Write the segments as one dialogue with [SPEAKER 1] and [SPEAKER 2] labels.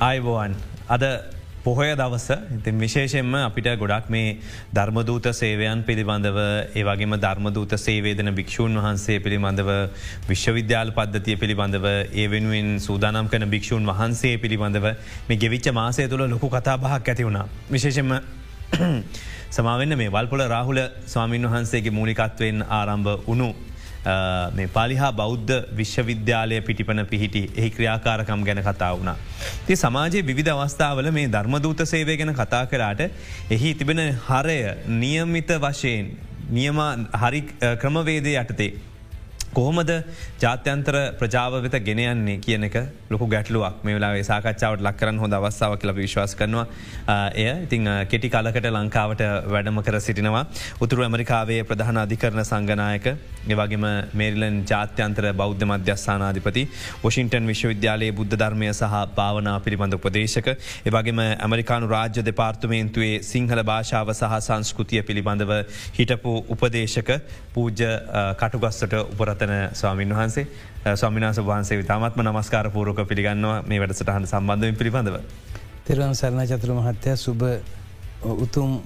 [SPEAKER 1] අයිබෝවන් අද පොහොය දවස ඉතින් විශේෂෙන්ම අපිට ගොඩක් මේ ධර්මදූත සේවයන් පිළිබඳව ඒවගේම ධර්මදූත සේවේදන භික්‍ෂූන් වහන්සේ පිළිබඳව විශ්වවිද්‍යාල පද්ධතිය පිළිබඳව ඒ වෙනුවෙන් සූදානම් කන භික්‍ෂූන් වහන්සේ පිළිබඳව මේ ගෙවිච්ච මාසය තුළ ලොකු කතා බහක් ඇති වුණා. විශේෂෙන්ම සමාවෙන්න මේ වල්පොල රාහුල ස්වාමීන් වහන්සේගේ මූලිකත්වයෙන් ආරම්භ වුණු මේ පාලිහා බෞද්ධ විශ්වවිද්‍යාලය පිටිපන පිහිටි එහි ක්‍රියාකාරකම් ගැන කතා වුණා. ති සමාජයේ විධ අවස්ථාවල මේ ධර්මදූත සේවය ගැන කතා කරාට එහි තිබෙන හරය නියමිත වශයෙන් නියම හරි ක්‍රමවේදය යටතේ. කොහොමද ජාත්‍යන්තර ප්‍රජාව වෙත ගෙනයන්නේ කියන එක ලොකු ගැටලුවක්. මේ වෙලා සාකච්ඡාවට ලක්කරන්න හොඳ අවස්ථාව කියල විශ්වාස කරනවා. එය ඉතිං කෙටි කලකට ලංකාවට වැඩම කර සිටිනවා. උතුරු ඇමරිකාවේ ප්‍රධාන අධිකරන සංගනායක ඒවගේම මේරිලන් ජාත්‍යන්තර බෞද්ධ මධ්‍යස්ථානාධිපති වොෂින්ටන් විශ්වවිද්‍යාලයේ බුද්ධ ධර්මය සහ භාවනා පිළිබඳ උපදේශක ඒවගේම ඇමරිකානු රාජ්‍ය දෙපාර්තුමේන්තුවේ සිංහල භාෂාව සහ සංස්කෘතිය පිළිබඳව හිටපු උපදේශක පූජ්‍ය කටුගස්සට උපරත නූතන ස්වාමීන් වහන්සේ ස්වාමිනාස වහන්සේ විතාමත්ම නමස්කාර පූරක පිළිගන්නවා මේ වැඩසටහන් සම්බන්ධව පිළිබඳව.
[SPEAKER 2] තෙරවන් සරණ චතුර මහත්තය සුබ උතුම්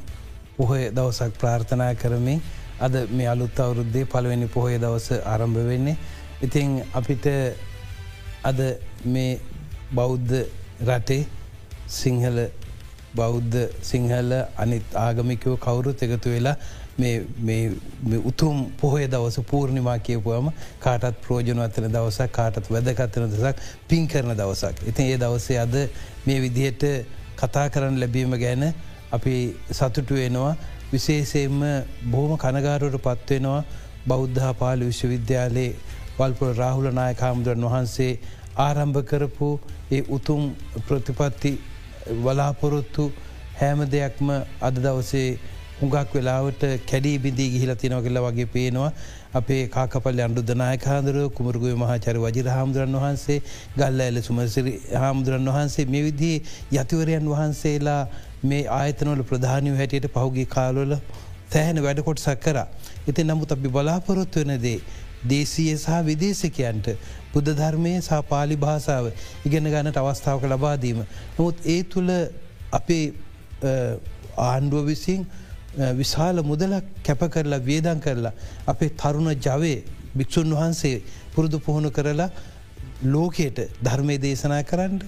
[SPEAKER 2] පොහොය දවසක් ප්‍රාර්ථනා කරමින් අද මේ අලුත් අවුරුද්දේ පළවෙනි පොහොය දවස ආරම්භ වෙන්නේ. ඉතිං අපිට අද මේ බෞද්ධ රටේ සිංහල බෞද්ධ සිංහල අනිත් ආගමිකව කවුරුත් එකතු වෙලා උතුම් පොහොය දවස පූර්ණිමා කියපුවම කාටත් ප්‍රෝජනවත්තන දවසක් කාටත් වැදකත්වන දසක් පින් කරන දවසක්. ඉතින් ඒ දවසේ අද මේ විදිහට කතා කරන්න ලැබීම ගැන අපි සතුටු වෙනවා විශේෂයෙන්ම බොහොම කනගාරුවට පත්වෙනවා බෞද්ධ පාලි විශ්වවිද්‍යාලයේ වල්පුර රාහුල නායක හාමුදුරන් වහන්සේ ආරම්භ කරපු ඒ උතුම් ප්‍රතිපත්ති වලාපොරොත්තු හැම දෙයක්ම අද දවසේ හුඟක් වෙලාවට කැඩී බිඳී ගිහිල තිනව කියල වගේ පේනවා අපේ කාකපල්ල අන්ඩුදනායක හාදුරුව කුමරගුව මහාචර වජිර හාමුදුරන් වහන්සේ ගල්ල ඇල සුමසිරි හාමුදුරන් වහන්සේ මේ විදිී යතිවරයන් වහන්සේලා මේ ආයතනවල ප්‍රධානය හැටියට පහුගේ කාලොල තෑහෙන වැඩකොට සක්කර. ඉති නමුත් අපි බලාපොරොත්තු වනදේ. දේශය සහ විදේශකයන්ට බුද්ධ ධර්මය සහ පාලි භාසාාව ඉගෙන ගන්නට අවස්ථාවක ලබාදීම. නොමුත් ඒ තුළ අපේ ආණ්ඩුව විසින් විශාල මුදලක් කැප කරලා වේදන් කරලා අපේ තරුණ ජවය භික්‍ෂූන් වහන්සේ පුරුදු පුහුණු කරලා ලෝකයට ධර්මය දේශනා කරන්න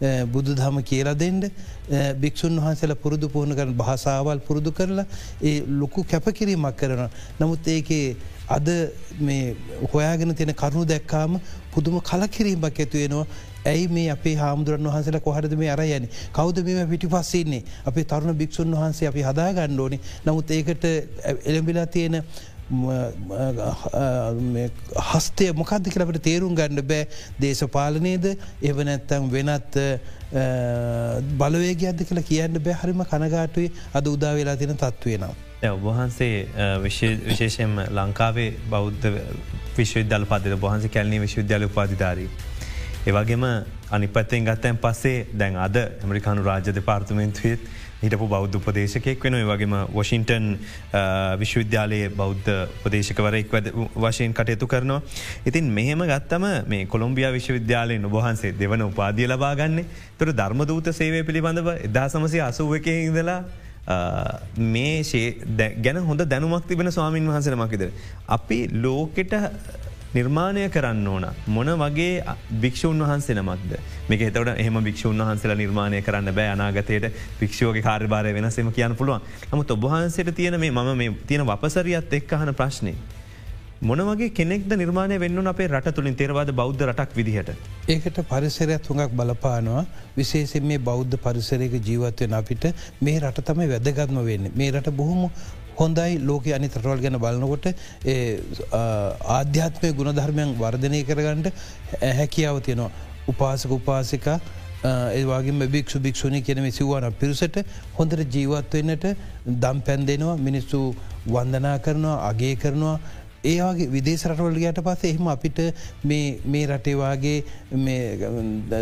[SPEAKER 2] බුදු දහම කියලා දෙන්ඩ භික්‍ෂූන් වහන්සේල පුරුදු පුහුණු කරන භාසාවල් පුරුදු කරලා ඒ ලොකු කැපකිරීමක් කරන. නමුත් ඒකේ අද මේ හොයාගෙන තියෙන කරුණු දැක්කාම පුදුම කලකිරීමක් ඇතුවෙනවා ඇයි මේ අපේ හාමුදුරන් වහන්සල කොහරද මේ අර යන කෞද මේ පිටි පස්සන්නේ අපේ තරුණ භික්ෂූන් වහන්සේ අපි හදාගන්න ඕනි. නමුත් ඒකට එළඹිලා තියෙන හස්තය මොකක්ද කියලට තේරුම් ගන්න බෑ. දේශපාලනයද එව නැත්තම් වෙනත් බලවේගයක්ද කියලා කියන්න බැහරිම කනගාටුවේ අද උදා වෙලා තියෙන තත්වේ නම්.
[SPEAKER 1] ඔබහන්සේ විශේෂයෙන් ලංකාවේ බෞද්ධ විශ්වවිද්‍යාල පද බහන්සේ කැලනී විශ්වවිද්‍යාල උපාධධාරී. ඒවගේම අනිපත්තෙන් ගත්තයන් පස්සේ දැන් අද ඇමරිකානු රාජ්‍ය දෙපාර්තමෙන්තුවේත් හිටපු බෞද්ධ උපදේශකෙක් වෙන වගේම වොෂින්ටන් විශ්වවිද්‍යාලයේ බෞද්ධ උපදේශකවරෙක් වශයෙන් කටයුතු කරනවා. ඉතින් මෙහෙම ගත්තම මේ කොළොම්බිය විශ්වවිද්‍යාලය නොබහන්සේ දෙවන උපාදිය ලබාගන්නේ තුර ධර්මදූත සේවය පිළිබඳව එදා සමසය අසුවක ඉඳලා මේ ගැන හොඳ දැනුමක් තිබෙන ස්වාමීන් වහන්සන මකිද. අපි ලෝකෙට නිර්මාණය කරන්න ඕන. මොන වගේ භික්ෂූන් වහන්සේ නමක්ද? මේක එතවට එහම භික්ෂූන් වහන්සේලා නිර්මාණය කරන්න බෑ අනාගතයට. භික්ෂෝගේ කාර්භාරය වෙනසම කියන්න පුළුවන්. නමුත් ඔබහන්සේට තියෙන මේ මම මේ තියෙන වපසරියත් එක් අහන ප්‍රශ්නය. මොනවගේ කෙනෙක්ද නිර්මාණය වෙන්න අපේ රට තුළින් තේරවාද බෞද්ධ රටක් විදිහට.
[SPEAKER 2] ඒකට පරිසරයක් තුඟක් බලපානවා. විශේෂෙන් මේ බෞද්ධ පරිසරයක ජීවත්වයෙන් අපිට මේ රට තමයි වැදගත්ම වෙන්න. මේ රට බොහොම හොඳයි ලෝක අනි තරවල් ගැන බලනකොට ආධ්‍යාත්මය ගුණධර්මයන් වර්ධනය කරගන්නට හැකියාව තියෙනවා. උපාසක උපාසික ඒවාගේ භික්ෂු භික්ෂුණි කියනම සිවවාන පිරිසට හොඳට ජීවත්වන්නට දම් පැන් දෙනවා මිනිස්සු වන්දනා කරනවා අගේ කරනවා ඒවාගේ විදේශරටවල ගයට පස එහෙම අපිට මේ රටේවාගේ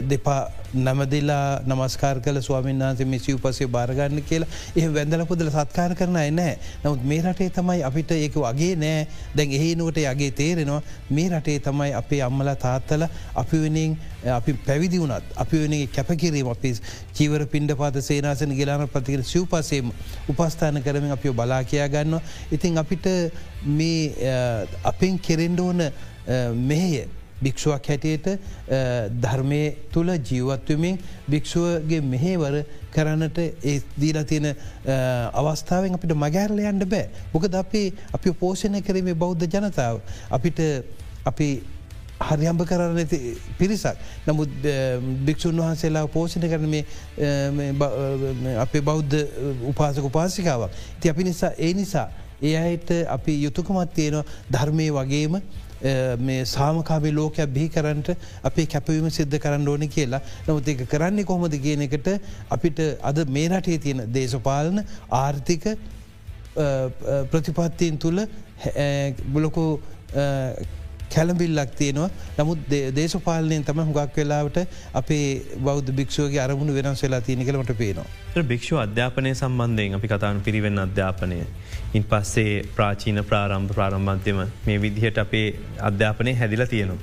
[SPEAKER 2] දෙපා නමදිලා නමස්කාර කල ස්වාමන් වන්සේ මේ සිව් පසේ භාරගන්න කියලා එහ වැඳල පුදල සත්කාර කරන එනෑ නමුත් මේ රටේ තමයි අපිට ඒක වගේ නෑ දැන් එහනුවට යගේ තේරෙනවා මේ රටේ තමයි අපේ අම්මල තාත්තල අපි වෙනින් අපි පැවිදි වුණත් අපි වෙන කැපකිරීම අපි චීවර පින්ඩ පාත සේනාසන ගලාන පතිකර සිව්පසේම උපස්ථාන කරමින් අපිෝ බලා කියයා ගන්නවා. ඉතින් අපිට මේ අපෙන් කෙරෙන්ඩ ඕන මෙහය භික්ෂුවක් හැටියට ධර්මය තුළ ජීවත්වමින් භික්ෂුවගේ මෙහේවර කරන්නට ඒ දීලා තියෙන අවස්ථාවෙන් අපිට මගෑරල යන්න බෑ. මොකද අපේ අපි පෝෂණය කරීමේ බෞද්ධ ජනතාව. අපිට අපි හරිහම්භ කරන්න ඇති පිරිසක් නමුත් භික්‍ෂූන් වහන්සේලා පෝෂණ කරන අපේ බෞද්ධ උපාසක උපාසිකාවක්. ති අපි නිසා ඒ නිසා ඒ අයට අපි යුතුකමත් තියෙනවා ධර්මය වගේම මේ සාමකාමි ලෝකයක් බිහි කරන්නට අපේ කැපවීම සිද්ධ කරන්න ඕන කියලා. නමුත් ඒක කරන්නේ කොහොමද කියන එකට අපිට අද මේ රටේ තියෙන දේශපාලන ආර්ථික ප්‍රතිපත්තියෙන් තුළ බලොකු කැලඹිල්ලක් තියෙනවා නමුත් දේශපාලනයෙන් තම හුගක් වෙලාවට අපේ බෞද්ධ භික්ෂෝගේ අරමුණු වෙනස් වෙලා තියෙන කළමට පේනවා.
[SPEAKER 1] භික්ෂව අධ්‍යාපනය සම්බන්ධයෙන් අපි කතාන පිරිවෙන් අධ්‍යාපනය. ඉන් පස්සේ ප්‍රාචීන ප්‍රාරම්භ ප්‍රාරම්භන්තයම මේ විදිහට අපේ අධ්‍යාපනය හැදිලා තියෙනවා.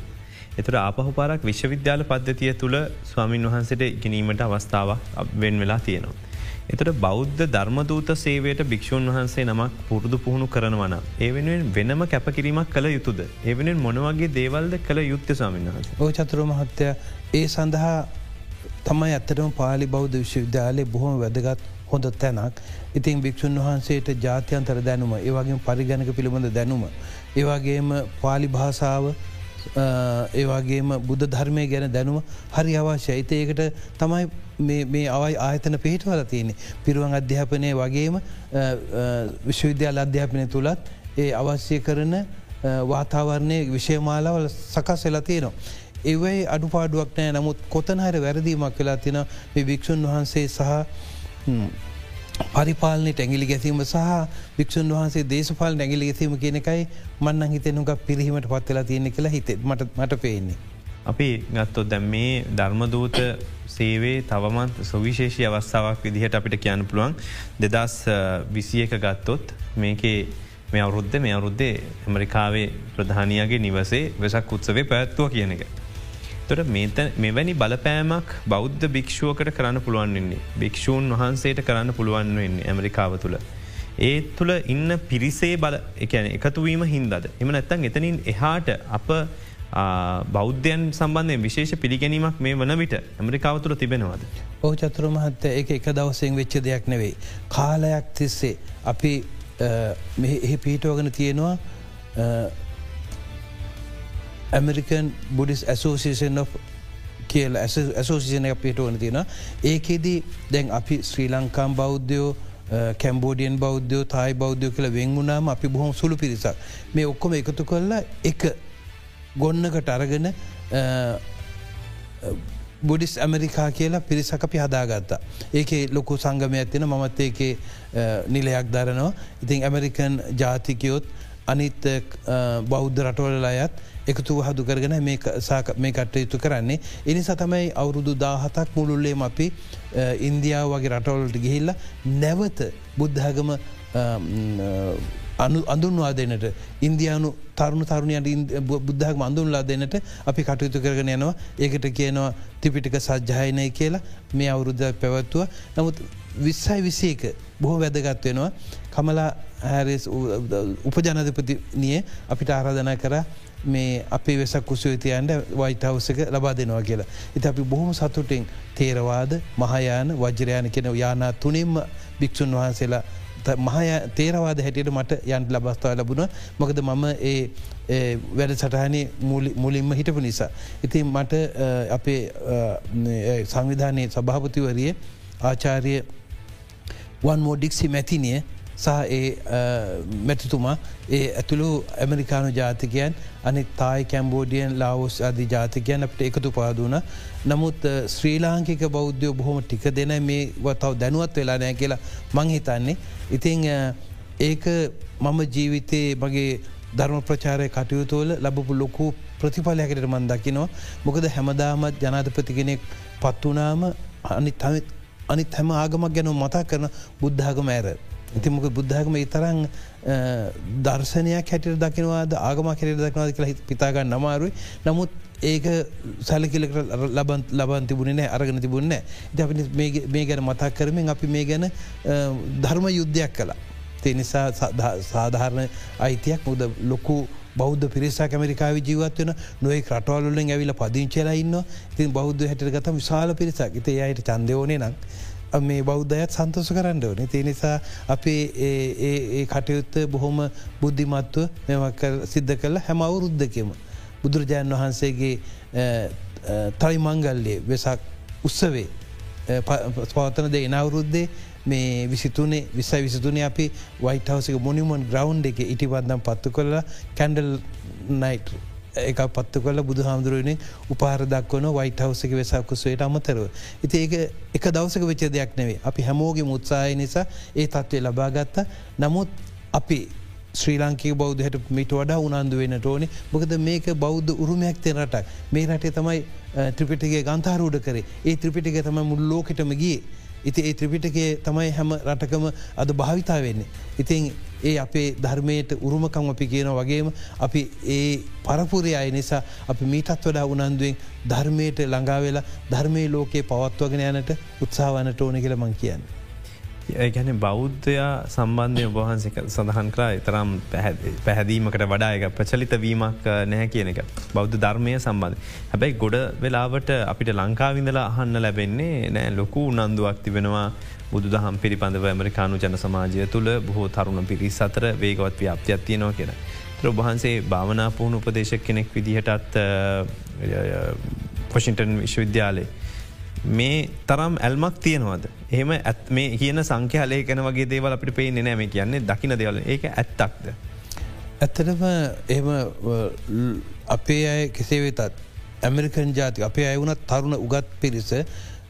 [SPEAKER 1] එතුර ආපහු පාරක් විශ්වවිද්‍යාල පද්ධතිය තුළ ස්වාමින් වහන්සට ඉගෙනීමට අවස්ථාවක් වෙන් වෙලා තියෙනවා. එතට බෞද්ධ ධර්මදූත සේවයට භික්‍ෂූන් වහන්සේ නමක් පුරුදු පුහුණු කරනවන. ඒ වෙනුවෙන් වෙනම කැපකිරීමක් කළ යුතුද. එවෙනෙන් මොනවගේ දේවල්ද කළ යුත්ත සමින් වහස.
[SPEAKER 2] ඕ චතුර මහත්තය ඒ සඳහා තමයි ඇත්තටම පාලි බෞද්ධ විශ්වවිද්‍යාලය බොහොම වැදගත් හොඳ තැනක් ඉතින් භික්‍ෂූන් වහන්සේට ජාත්‍යන්තර දැනුම ඒවගේ පරිගණක පිළිබඳ දැනුම. ඒවාගේම පාලි භාසාාව ඒවාගේම බුද්ධ ධර්මය ගැන දැනුම හරි අවශ්‍ය ඇත ඒකට තමයි මේ අවයි ආයතන පිහිටවල තියෙන්නේ. පිරුවන් අධ්‍යාපනය වගේම විශ්වවිද්‍යාල අධ්‍යාපනය තුළත් ඒ අවශ්‍ය කරන වාතාවරණය විෂයමාලාවල සකස් වෙලා තියෙනවා. එවයි අඩුපාඩුවක් නෑ නමුත් කොතනහර වැරදීමක් වෙලා තින භික්‍ෂූන් වහන්සේ සහ පරිපාලනට ඇගිලි ගැසීම සහ භික්ෂන් වහන්සේ දේශපාල ඇගිලි ගැසීම කියනකයි මන්න හිතනුක පිරිහීමට පත්වෙලා තියෙන කියලා හිත මට මට පේන්නේ.
[SPEAKER 1] අපි ගත්තොත් දැම් මේ ධර්මදූත සේවේ තවමත් සුවිශේෂී අවස්ථාවක් විදිහට අපිට කියන්න පුළුවන් දෙදස් විසිය එක ගත්තොත් මේකේ මේ අවුරුද්ධ මේ අවුරුද්දේ ඇමරිකාවේ ප්‍රධානයගේ නිවසේ වෙසක් උත්සවේ පැත්තුව කියන එක. තොට මෙවැනි බලපෑමක් බෞද්ධ භික්ෂුවකට කරන්න පුළුවන් වෙන්නේ. භික්‍ෂූන් වහන්සේට කරන්න පුළුවන් වෙන්නේ ඇමරිකාව තුළ. ඒ තුළ ඉන්න පිරිසේ බල එකන එකතුවීම හින්දද. එම නැත්තන් එතනින් එහාට අප බෞද්ධයන් සම්බන්ධය විශේෂ පිළිගැනීමක් මේ වන විට ඇමරිකාව තුළ තිබෙනවාද.
[SPEAKER 2] ඕ චතුර මහත්ත එක එක දවසෙන් වෙච්ච දෙයක් නෙවෙයි. කාලයක් තිස්සේ අපි එහි පිහිටෝගන තියෙනවා ඇමරිකන් බුඩිස් ඇසෝසිේෂන් of කියල ඇසෝසිෂන පිට ඕන තියෙන ඒකෙදී දැන් අපි ශ්‍රී ලංකාම් බෞද්ධයෝ කැම්බෝඩියන් බෞද්ධයෝ තායි බෞද්ධය කළ වෙංගුණාම අපි බොහොම සුළු පිරිසක් මේ ඔක්කොම එකතු කරලා එක ගොන්නකට අරගෙන බුඩිස් ඇමරිකා කියලා පිරිසක අපි හදාගත්තා. ඒක ලොකු සංගමය ඇතින මමත් ඒකේ නිලයක් දරනවා. ඉතින් ඇමරිකන් ජාතිකයොත් අනිත් බෞද්ධ රටවල අයත් එකතු හදු කරගෙන මේ කටයුතු කරන්නේ. එනිසා තමයි අවුරුදු දාහතක් මුළුල්ලේම අපි ඉන්දියාව වගේ රටවලට ගිහිල්ල නැවත බුද්ධහගම අඳුන්වා දෙනට ඉන්දයානු තරුණු තරුණයට බුද්ධහක් අඳුන්ලා දෙන්නට අපි කටයුතු කරගෙන යනවා. ඒකට කියනවා තිපිටික සජ්්‍යායනය කියලා. මේ අවුරුද්ධ පැවත්තුව. නමුත් විස්සයි විසේක බොහෝ වැදගත් වෙනවා. කමලා හැරස් උපජනධපති නිය අපිට ආරාධනා කර මේ අපේ වෙසක් කුසයතියන්ට වයිටහවසක ලබා දෙනවා කියලා. ඉති අපි බොහොම සතුටින් තේරවාද මහයාන වජරයාන කෙන යානා තුනින්ම භික්‍ෂූන් වහන්සේලා මහය තේරවාද හැටියට මට යන්ට ලබස්ථාව ලබුණ මොකද මම ඒ වැඩ සටහනේ මුලින්ම හිටපු නිසා. ඉතින් මට අපේ සංවිධානයේ සභාපතිවරිය ආචාරය වන් මෝඩික්සි මැතිනිය සහ ඒ මැතිතුමා ඒ ඇතුළු ඇමරිකානු ජාතිකයන් අනි තායි කැම්බෝඩියන් ලාවෝස් අධි ජාතිකයන් අපට එකතු පාදුන. නමුත් ශ්‍රී ලාංකික බෞද්ධයෝ බොහොම ටික දෙන මේ වතාව දැනුවත් වෙලා නෑ කියලා මංහිතන්නේ. ඉතිං ඒක මම ජීවිතයේ මගේ ධර්ම ප්‍රචාරය කටයුතුවල ලබපු ලොකු ප්‍රතිඵලයකට මන්දකිනවා මොකද හැමදාමත් ජනාධපති කෙනෙක් පත්වනාම අනිත් හැම ආගමක් ගැන මතා කරන බුද්ධාගම ඇර. ඉතිමක බුද්ධාගම ඉතරං දර්ශනයක් හැටියට දකිනවාද ආගම කෙරෙ දක්නවාද කියලා පිතාගන්න නමාරුයි නමුත් ඒක සැලකිලකට ලබන් ලබන් තිබුණ නෑ අරගෙන තිබුණ ද මේ ගැන මතක් කරමින් අපි මේ ගැන ධර්ම යුද්ධයක් කලා. තෙනිසා සාධාරණ අයිතියක් මුද ලොකු බෞද්ධ පිරිසා ඇමරිකාව ජීවත්වන නොේ රටවල්ලෙන් ඇවිල පදිංචලා ඉන්න ඉතින් බෞද්ධ හැට ගත විශාල පිරිසක්. ඉත අයට චන්දයෝනේ නම් මේ බෞද්ධයත් සන්තෝස කරන්න ඕනේ තිය නිසා අපේ ඒ කටයුත්ත බොහොම බුද්ධිමත්ව මෙමක් සිද්ධ කළ හැම අවුරුද්ධකෙම. බුදුරජාණන් වහන්සේගේ තයි මංගල්ලේ වෙසක් උත්සවේ පවතන දෙ එනවුරුද්දේ මේ විසිතුනේ විස්සයි විසිතුනේ අපි වයිටහවසක මොනිමන් ග්‍රවන්් එක ඉටිපන්දම් පත්තු කොල්ලා කැන්ඩල් නයිට එක පත්තු කොල බුදු හාමුදුරුවනේ උපාරදක්වන වයිටහවසක වෙසකුස්වයට අමතරව. ඉති ඒක එක දවසක වෙච්ච දෙයක් නෙවේ අපි හැමෝගේ මුත්සාය නිසා ඒ තත්ත්වය ලබාගත්ත නමුත් අපි ශ්‍රී ලංකේ බෞද්ධහට මිට වඩා උනන්දු වෙනට ඕනි. මොකද මේක බෞද්ධ උරුමයක් තෙන රටක්. මේ රටේ තමයි ත්‍රිපිටිගේ ගන්තාරූඩ කරේ. ඒ ත්‍රිපිටික තම මුල් ලෝකටම ගිය. ඉති ඒ ත්‍රිපිටකේ තමයි හැම රටකම අද භාවිතා වෙන්නේ. ඉතින් ඒ අපේ ධර්මයට උරුමකම් අපි කියන වගේම අපි ඒ පරපුරය අය නිසා අපි මීටත් වඩා උනන්දුවෙන් ධර්මයට ළඟාවෙලා ධර්මය ලෝකයේ පවත්වගෙන යනට උත්සාහවනට ඕන කියල මං කියන්න.
[SPEAKER 1] ගැන බෞද්ධයා සම්බන්ධය ඔබහන්සේ සඳහන් කරා එතරම් පැහැදීමකට වඩා එක ප්‍රචලිත වීමක් නැහැ කියන එක බෞද්ධ ධර්මය සම්බන්ධ. හැබැයි ගොඩ වෙලාවට අපිට ලංකාවිඳලා අහන්න ලැබෙන්නේ නෑ ලොකු උනන්දුවක් තිබෙනවා බුදු දහම් පිරිපඳව ඇමරිකානු ජන සමාජය තුළ බොහෝ තරුණ පිරිස් අතර වේගවත් ව්‍යාප්තියක් තියෙනවා කියෙන. ඔබහන්සේ භාවනා පුහුණු උපදේශක් කෙනෙක් විදිහටත් පොෂින්ටන් විශ්වවිද්‍යාලේ. මේ තරම් ඇල්මක් තියෙනවද. එහෙම ඇත් මේ කියන සංඛ්‍යාලය කන වගේ දේවල් අපිට පේ නෑම කියන්නේ දකින දෙවල ඒක ඇත්තක්ද.
[SPEAKER 2] ඇත්තටම එම අපේ අය කෙසේ වෙතත් ඇමරිකන් ජාති අපේ අයවුනත් තරුණ උගත් පිරිස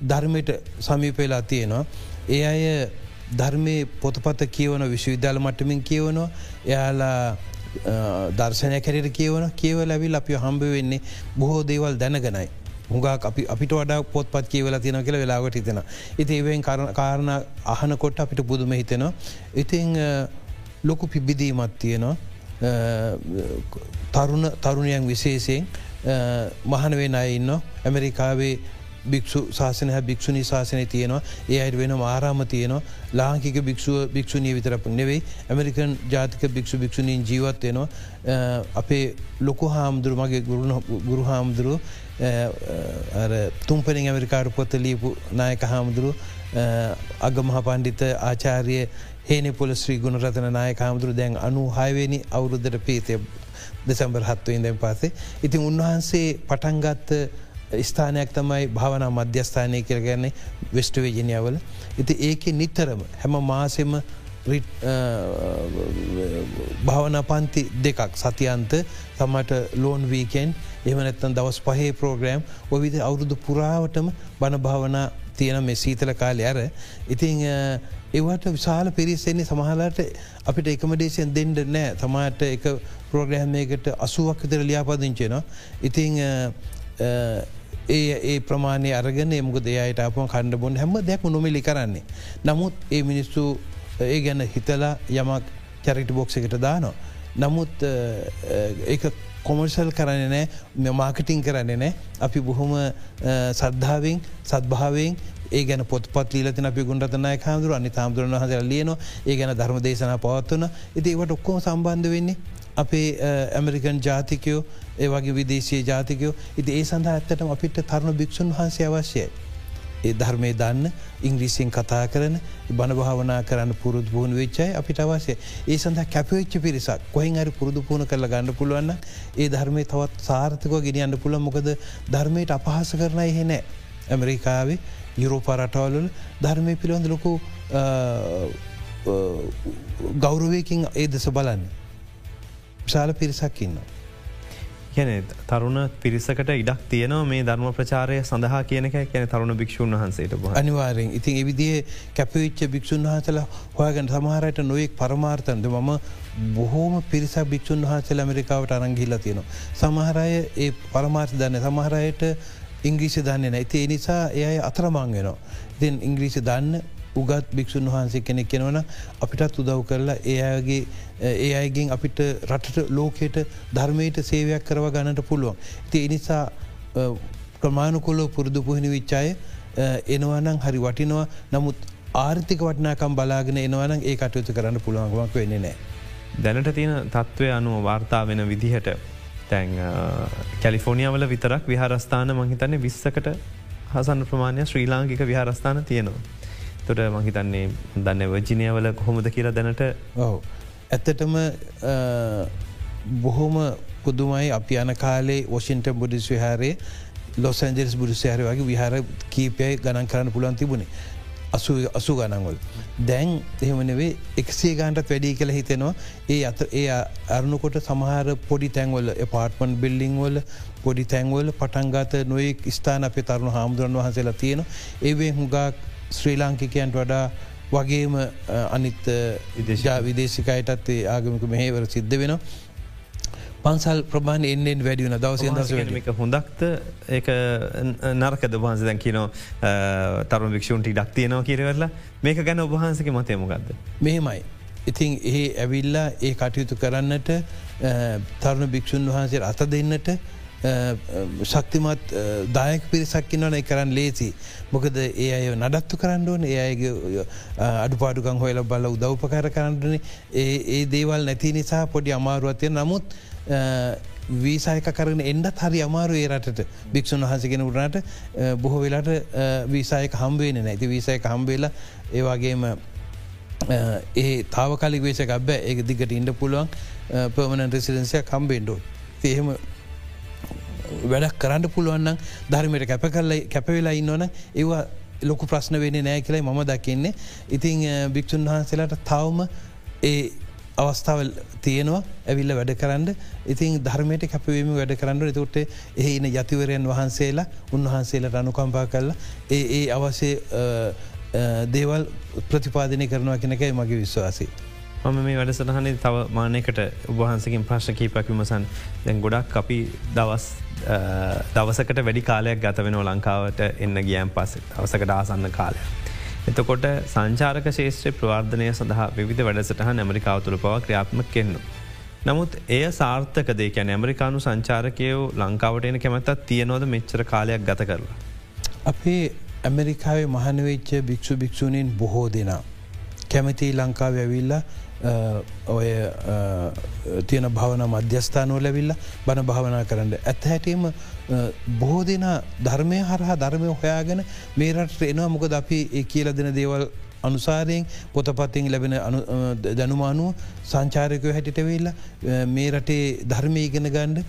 [SPEAKER 2] ධර්මයට සමීපේලා තියෙනවා. ඒ අය ධර්මය පොතපත කියවන විශ්වවිද්‍යාල මට්ටමින් කියවනවා එයාලා දර්ශනය කැරට කියවන කියව ලැවිල් අපි හම්බ වෙන්නේ බොහෝ දේවල් දැනගනයි. හුඟක් අපි අපිට වඩා පොත්පත් කියවල තියෙන කියල වෙලාවට හිතෙන. ඉති ඒවෙන් කාරණ අහනකොට අපිට පුදුම හිතෙනවා. ඉතිං ලොකු පිබිදීමත් තියෙනවා තරුණ තරුණයන් විශේෂයෙන් මහනවෙන් අය ඉන්න ඇමරිකාවේ භික්ෂු ශාසනය භික්ෂුණී ශාසනය තියෙනවා. ඒ අයට වෙන ආරාම තියනවා. ලාංකික භික්ෂුව භික්ෂුණී විතරපක් නෙවෙයි ඇමරිකන් ජාතික භික්ෂු භික්ෂුණීන් ජීවත්වයනවා අපේ ලොකු හාමුදුරු මගේ ගුරු හාමුදුරුව තුම්පනින් ඇමරිකාරු පොත ලියපු නායක හාමුදුරු අගමහ පණ්ඩිත ආචාරය හේන පොල ශ්‍රී ගුණරතන නායක හාමුදුරු දැන් අනු හයවෙනි අවුරුද්ධට පීතය දෙසම්බර් හත්වයින්දැන් පසේ. ඉතින් උන්වහන්සේ පටන්ගත්ත ස්ථානයක් තමයි භාවනා මධ්‍යස්ථානය කරගන්නේ වෙස්ට වේජනයාවල. ඉති ඒක නිතරම හැම මාසෙම භාවන පන්ති දෙකක් සතියන්ත තමට ලෝන් වීකෙන් එමනැත්තන් දවස් පහේ ප්‍රෝග්‍රෑම් ඔවිද අවුරුදු පුරාවටම බණ භාවනා තියෙන මෙ සීතල කාලය ඇර. ඉතිං ඒවට විශාල පිරිස්සෙන්නේ සමහලට අපිට එකමඩේසියන් දෙන්ඩ නෑ තමාට එක ප්‍රෝග්‍රහමයකට අසුවක් විතර ලියාපදිංචනවා. ඉතිං ඒ ඒ ප්‍රමාණය අරගෙන එමුක දෙයට අප කණ්ඩ බොන් හැම දැක් නොමිලි කරන්නේ. නමුත් ඒ මිනිස්සු ඒ ගැන හිතලා යමක් චැරිට බොක්ස එකට දානවා. නමුත් ඒ කොමර්සල් කරන්න නෑ මාකටිං කරන්නේ නෑ අපි බොහොම සද්ධාවෙන් සත්භාවෙන් ඒ ගැන පොත්පත් ලීලතින අපි ගුණරතනය හාමුදුර අනි තාමුදුරන හසර ලියනවා ඒ ගැන ධර්ම දේශන පවත්වන ඉති ඒවට ඔක්කෝ සම්බන්ධ වෙන්නේ අපේ ඇමරිකන් ජාතිකයෝ ඒ වගේ විදේශය ජාතිකයෝ ඉති ඒ සඳහා ඇත්තටම අපිට තරුණ භික්ෂූන් වහන්සේ අවශ්‍යයි. ඒ ධර්මය දන්න ඉංග්‍රීසියෙන් කතා කරන බණභාවනා කරන්න පුරුදු පුහුණ වෙච්චයි අපිට අවශ්‍ය ඒ සඳහ කැපවෙච්ච පිරිසක් කොහෙන් අරි පුරුදු පුුණ කරල ගන්න පුළුවන්න ඒ ධර්මය තවත් සාර්ථකව ගෙනියන්න පුළ මොකද ධර්මයට අපහස කරන එහෙනෑ ඇමරිකාවේ යුරෝපා රටවල්ල ධර්මය පිළිබඳ ලොකු ගෞරවයකින් ඒ දෙස බලන්න. විශාල පිරිසක් ඉන්නවා.
[SPEAKER 1] කියන තරුණ පිරිසකට ඉඩක් තියනව මේ ධර්ම ප්‍රචාරය සඳහා කියනක කියන තරුණ භික්ෂූන් වහන්සේට
[SPEAKER 2] අනිවාරෙන් ඉතින් එවිදිේ කැපවිච්ච භික්ෂූන් වහසල හොයාගන්න සමහරයට නොයෙක් පරමාර්තන්ද මම බොහෝම පිරිස භික්ෂූන් වහසල ඇමරිකාවට අරංගිල්ල තියෙනවා. සමහරය ඒ පරමාර්ථ දන්න සමහරයට ඉංග්‍රීසි දන්නේ නැති නිසා එය අතරමං වෙනවා. ඉතින් ඉංග්‍රීසි දන්න උගත් භික්ෂූන් වහන්සේ කෙනෙක් කෙනවන අපිටත් උදව් කරලා ඒ අයගේ ඒ අයගෙන් අපිට රටට ලෝකයට ධර්මයට සේවයක් කරව ගන්නට පුළුවන්. ති එනිසා ප්‍රමාණකොල්ලෝ පුරුදු පුහිණි විච්චාය එනවනම් හරි වටිනවා නමුත් ආර්ථික වටනාකම් බලාගෙන එනවනම් ඒ කටයුතු කරන්න පුළුවන්ගමක් වෙන්නේ නෑ.
[SPEAKER 1] දැනට තියෙන තත්ත්වය අනුව වාර්තා වෙන විදිහට තැන් කැලිෆෝනිියාවල විතරක් විහාරස්ථාන මහිතන්නේ විස්සකට හසන් ප්‍රමාණය ශ්‍රී ලාංකික විහාරස්ථාන තියෙනවා. තොට මහිතන්නේ දන්න වජිනයවල කොහොමද කියලා දැනට
[SPEAKER 2] ඔහු. ඇත්තටම බොහොම පුදුමයි අපි යන කාලේ වොෂින්ට බුඩිස් විහාරේ ලොස් ඇන්ජෙස් බුදුසයාර වගේ විහාර කීපයයි ගණන් කරන්න පුළන් තිබුණේ. අසු ගණන්වල්. දැන් එහෙමනවේ එක්සේ ගන්ටත් වැඩි කළ හිතෙනවා ඒ අත ඒ අරණකොට සමහර පොඩි තැන්වල පාර්ටමන් බිල්ලිංවල පොඩි තැන්වල පටන්ගත නොයෙක් ස්ථාන අපේ තරුණු හාමුදුරන් වහසලා තියෙන ඒවේ හුගක් ශ්‍රී ලාංකිකයන්ට වඩා වගේම අනිත් විදේශා විදේශිකයටත් ආගමික මෙහේවර සිද්ධ වෙන. පන්සල් ප්‍රමාණ එන්නෙන් වැඩියන දවසය
[SPEAKER 1] දසක හොඳක්ත ඒ නරකද වහන්ස දැන් කියනෝ තරුණ වික්ෂූන්ටි ඩක්තියනව කියරවෙරලා මේක ගැන ඔබහන්සක මතයමොකක්ද.
[SPEAKER 2] මෙහෙමයි. ඉතින් ඒ ඇවිල්ලා ඒ කටයුතු කරන්නට තරුණ භික්‍ෂූන් වහන්සේ අත දෙන්නට ශක්තිමත් දායක පිරිසක්කින්නවන කරන්න ලේසි. මොකද ඒ අය නඩත්තු කරන්න ඕන ඒ අයගේ අඩුපාඩුකං හොයල බල උදව්පකර කරන්නන ඒ දේවල් නැති නිසා පොඩි අමාරුවත්ය නමුත් වීසායක කරන එන්ඩත් හරි අමාරු ඒ රටට. භික්ෂුන් වහසගෙන උරනට බොහෝ වෙලාට වීසායක හම්බේන නැති වීසයක හම්බේලා ඒවාගේම ඒ තාවකාලි වේශක අබ ඒ දිගට ඉන්ඩ පුළුවන්. පර්මණ රෙසිඩන්සිය කම්බෙන්ඩෝ එහෙම වැඩක් කරන්න පුළුවන්නම් ධර්මයට කැප කරලයි කැපවෙලා ඉන්නවන ඒවා ලොකු ප්‍රශ්න වෙන නෑ කියලයි මම දකින්නේ. ඉතිං භික්‍ෂූන් වහන්සේලාට තවම ඒ අවස්ථාවල් තියෙනවා ඇවිල්ල වැඩ කරන්න. ඉතින් ධර්මයට කැපවීම වැඩ කරන්න එතොට එහන යතිවරයන් වහන්සේලා උන්වහන්සේලට අනුකම්පා කරලා ඒ ඒ අවශ්‍ය දේවල් ප්‍රතිපාදනය කරනවා කෙනකයි මගේ විශ්වාසී.
[SPEAKER 1] මම මේ වැඩසටහනේ තව මානයකට උබහන්සකින් ප්‍රශ්න කීපක් විමසන් දැන් ගොඩක් අපි දවස් දවසකට වැඩි කාලයක් ගත වෙන ලංකාවට එන්න ගියම් පස අවසකට ආසන්න කාලය. එතකොට සංචාරක ශේෂත්‍රය ප්‍රවාර්ධනය සඳහා විධ වැඩසටහ ඇමරිකාව තුළ පව ක්‍රියාත්ම කෙන්න්නු. නමුත් එය සාර්ථකදේ ැන ඇමරිකානු සංචාරකයෝ ලංකාවට එන කැමැත්තත් තියනොද මෙච්චර කාලයක් ගත කරලා.
[SPEAKER 2] අපේ ඇමරිකාවේ මහනවෙච්ච භික්ෂු භික්ෂූණීන් බොහෝ දෙනා. කැමති ලංකාව ඇවිල්ලා ඔය තියෙන භවන මධ්‍යස්ථානෝ ලැවිල්ල බණ භාවනා කරන්න. ඇත් හැටීම බොහෝ දෙන ධර්මය හරහා ධර්මය හොයාගෙන මේ රට එනවා මොකද අපි ඒ කියල දෙන දේවල් අනුසාරයෙන් පොතපත්තිෙන් ලැබෙන දැනුමානුව සංචාරකය හැටිටවෙල්ල මේ රටේ ධර්මය ඉගෙන ගණ්ඩ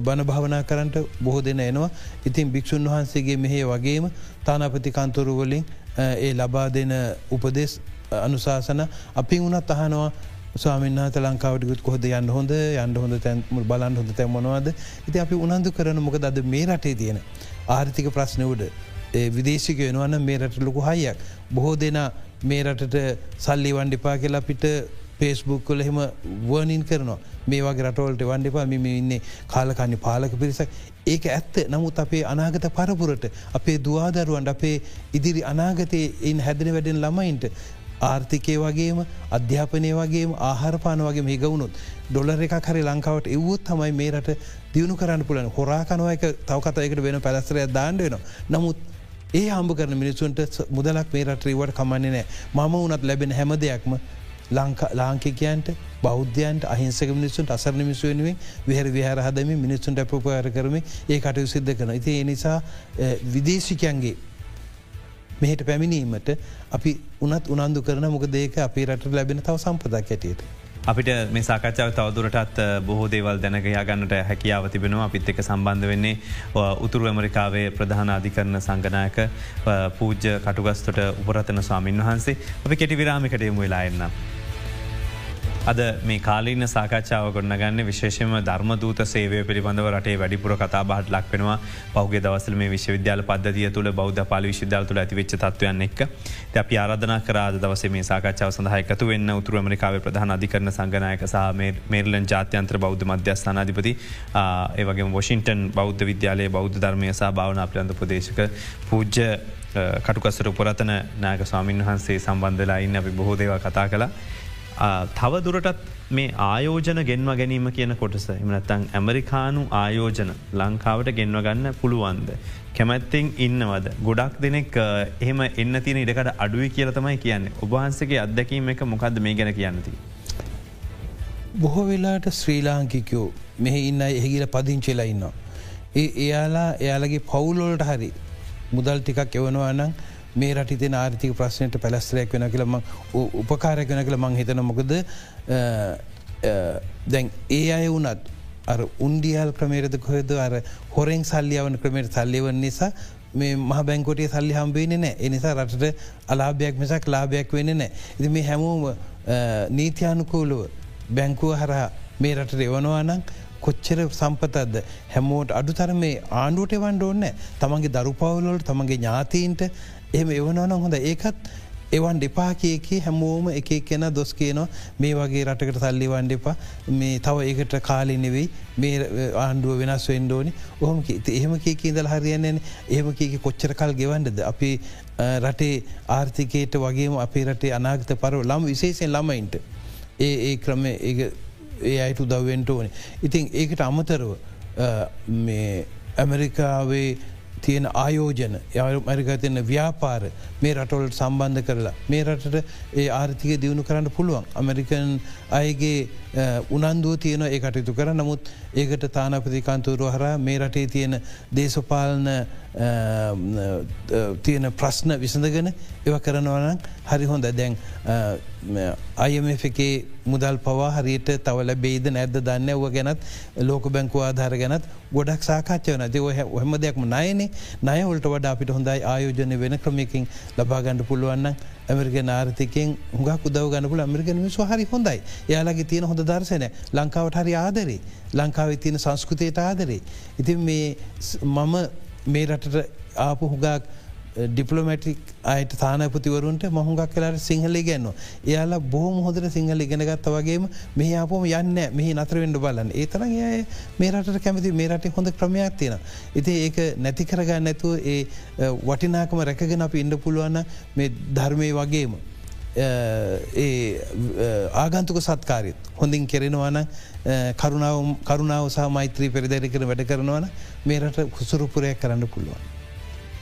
[SPEAKER 2] බණ භාවනා කරන්නට බොහෝ දෙන එනවා ඉතින් භික්‍ෂූන් වහන්සේගේ මෙහේ වගේම තානාපති කන්තුරුවලින් ඒ ලබා දෙන උපදෙස් අනුශාසන. අපි වුණත් අහනවා ස්වාමින්හත ලංකාවටකුත් කොහොද යන්න හොඳ? යන්න හොඳ තැන් බලන් හොඳ තැමොනවාද ඉති අපි උනන්දු කරන මොක දද මේ රටේ තියෙන ආර්ථික ප්‍රශ්නවුඩ විදේශික වෙනවන්න මේ රට ලොකු හයියක්. බොහෝ දෙනා මේ රටට සල්ලි වන්ඩිපා කියලා පිට පේස්බුක් කොල එහෙම වර්නින් කරනවා. මේ වගේ රටවලට වන්ඩිපා මෙම ඉන්නේ කාලකන්නි පාලක පිරිසක්. ඒක ඇත්ත. නමුත් අපේ අනාගත පරපුරට අපේ දවාදරුවන්ට අපේ ඉදිරි අනාගතය එන් හැදන වැඩෙන් ළමයින්ට ආර්ථිකය වගේම අධ්‍යාපනය වගේම ආහාරපාන වගේ මේ ගවුණුත් ඩොලර එක හරි ලංකාවට එව්වොත් තමයි මේ රට දියුණු කරන්න පුලන හොරාකනවයක තවකතයකට වෙන පැලස්තරය දාන්න වෙන. නමුත් ඒ හම්බ කරන මිනිසුන්ට මුදලක් මේ රටරීවට කමන්නේ නෑ මම වනත් ලැබෙන හැම දෙයක්ම ලාංකිකයන්ට බෞද්ධයන්ට අහිංසක මිනිසුන්ට අසරණ මිසුවෙනුවෙන් විහර විහර හදම මිනිසුන්ට අපපකාර කරම ඒ කටයු සිද්ධ කන. ඉති එනිසා විදේශිකයන්ගේ මෙහට පැමිණීමට අපි උනත් උනන්දු කරන මොක දේක අපි රට ලැබෙන තව සම්පදක් ඇටියට.
[SPEAKER 1] අපිට මේ සාකච්ඡාව තවදුරටත් බොහෝ දේවල් දැනකයා ගන්නට හැකියාව තිබෙනවා අපිත් එක සම්බන්ධ වෙන්නේ උතුරු ඇමරිකාවේ ප්‍රධාන අධිකරන සංගනායක පූජ්‍ය කටුගස්තොට උපරතන ස්වාමින් වහන්සේ අපි කෙටි විරාමිකට යමු වෙලා එන්නම්. අද මේ කාලීන සාකච්ඡාව ගොන්න ගන්න විශේෂම ධර්මදූත සේවය පිළිබඳව රටේ වැඩිපුර කතා බහට ලක්වෙනවා පෞගේ දවසල මේ විශ්වවිද්‍යාල පද්ධතිය තුළ බෞද්ධ පාලි විශවිද්‍යාල තුළ ඇතිවෙච්ච තත්වයන් එක් අපි ආරධනා කරාද දවස මේ සාකච්ඡාව සඳහ එකතු වෙන්න උතුර මරිකාව ප්‍රධාන අධිකරන සංගනායක සහ මේරලන් ජාත්‍යන්ත්‍ර බෞද්ධ මධ්‍යස්ථානාධිපති ඒවගේ වොෂින්ටන් බෞද්ධ විද්‍යාලයේ බෞද්ධ ධර්මය සහ භාවන අපලන්ද ප්‍රදේශක පූජ්‍ය කටුකසර උපරතන නායක ස්වාමීන් වහන්සේ සම්බන්ධලා ඉන්න අපි බොහෝ දේව කතා කලා තව දුරටත් මේ ආයෝජන ගෙන්ව ගැනීම කියන කොටස එමනත්තං ඇමරිකානු ආයෝජන ලංකාවට ගෙන්ව ගන්න පුළුවන්ද. කැමැත්තිං ඉන්නවද. ගොඩක් දෙනෙක් එහෙම එන්න තියෙන ඉඩකට අඩුවයි කියල තමයි කියන්නේ ඔබහන්සගේ අත්දැකීම එක මොකක්ද මේ ගැන කියන්නති.
[SPEAKER 2] බොහෝ වෙලාට ශ්‍රී ලාංකිකයෝ මෙහි ඉන්න එහිගිල පදිංචෙලා ඉන්නවා. ඒ එයාලා එයාලගේ පවුලෝල්ට හරි මුදල් ටිකක් එවනවා නම් මේ රටි ආර්ථික ප්‍රශ්නයට පැලස්තරයක් වෙන කියලම උපකාරයක් වෙන කළ මං හිතන මොකද දැන් ඒ අය වනත් අර උන්ඩියල් ක්‍රමේරද කොහෙද අර හොරෙන් සල්ලියවන ක්‍රමයට සල්ලිවන නිසා මේ මහ බැංකොටිය සල්ලි හම්බේන නෑ එනිසා රටට අලාභයක් මිසක් ලාභයක් වෙන නෑ. ඉති මේ හැමෝම නීතියානුකූලුව බැංකුව හරහා මේ රට එවනවා නම් කොච්චර සම්පතත්ද හැමෝට අඩුතර මේ ආණ්ඩුවට වන්ඩ ඕන්න තමන්ගේ දරු පවුලොට තමන්ගේ ඥාතීන්ට එහම එවනවන හොඳ ඒකත් එවන් දෙපා කියකි හැමෝම එක කෙන දොස් කියනවා. මේ වගේ රටකට සල්ලි වන්ඩ එපා. මේ තව ඒකට කාලි නෙවෙයි. මේ ආණ්ඩුව වෙනස් වෙන්ඩෝනි ඔහම එහෙම කියක ඉදල හරියන්නන එහෙම කියක කොච්චර කල් ගෙවන්ඩද අපි රටේ ආර්ථිකයට වගේම අපේ රටේ අනාගත පරව ළම් විශේෂෙන් ළමයින්ට. ඒ ඒ ක්‍රම ඒ අයට උදව්වෙන්ට ඕනේ. ඉතින් ඒකට අමතරව මේ ඇමරිකාවේ තියෙන ආයෝජන මරිකතියන්න ව්‍යාපාර මේ රටවලට සම්බන්ධ කරලා. මේ රටට ඒ ආර්ථික දියුණු කරන්න පුළුවන්. අමරිකන් අයගේ උනන්දුව තියන ඒ කටයුතු කර නමුත් ඒකට තානපතිකන්තුරුව හර මේ රටේ තියෙන දේශපාලන තියෙන ප්‍රශ්න විසඳගෙන ඒව කරනවනම් හරි හොඳ. දැන් අයමක මුදල් පවා හරියට තවල බේද නැද්ද දන්න ඔව ගැනත් ලෝක බැංකු ආධාර ගැනත් ගොඩක් සාකච්චවන ද හම දෙයක්ම නයනේ නයවලට වඩ අපිට හොඳයි ආයෝජනය වෙන ක්‍රමයකින් ලබාගණඩ පුළුවන්න ඇමරිකන ආර්ථිකෙන් හුඟක් උදව ගන්නපුල ඇමරිකන විශව හරි හොඳයි. යාලගේ තියෙන හොඳ දර්ශනය ලංකාවට හරි ආදරේ. ලංකාව තියෙන සංස්කෘතියට ආදරේ. ඉතින් මේ මම මේ රටට ආපු හුගක් ඩිපලමටික් අයට තානපතිවරුන්ට මොහුගක් කලාට සිංහල ගැන්නවා. එයාලා බොහම හොදර සිංහල ඉගෙනගත්ත වගේම මේ අපපොම යන්න මෙහි නතරවෙන්ඩ බලන්න ඒතර ඒ මේ රට කැමති මේ රට හොඳ ක්‍රමයක් තියෙන. ඉති ඒක නැති කරගන්න නැතුව ඒ වටිනාකම රැකගෙන අප ඉන්න පුළුවන්න මේ ධර්මය වගේම. ඒ ආගන්තුක සත්කාරයත් හොඳින් කෙරෙනවන කරුණාව සහ මෛත්‍රී පෙරිදැරි කර වැඩ කරනවන මේ රට කුසුරුපුරයක් කරන්න පුළුවන්.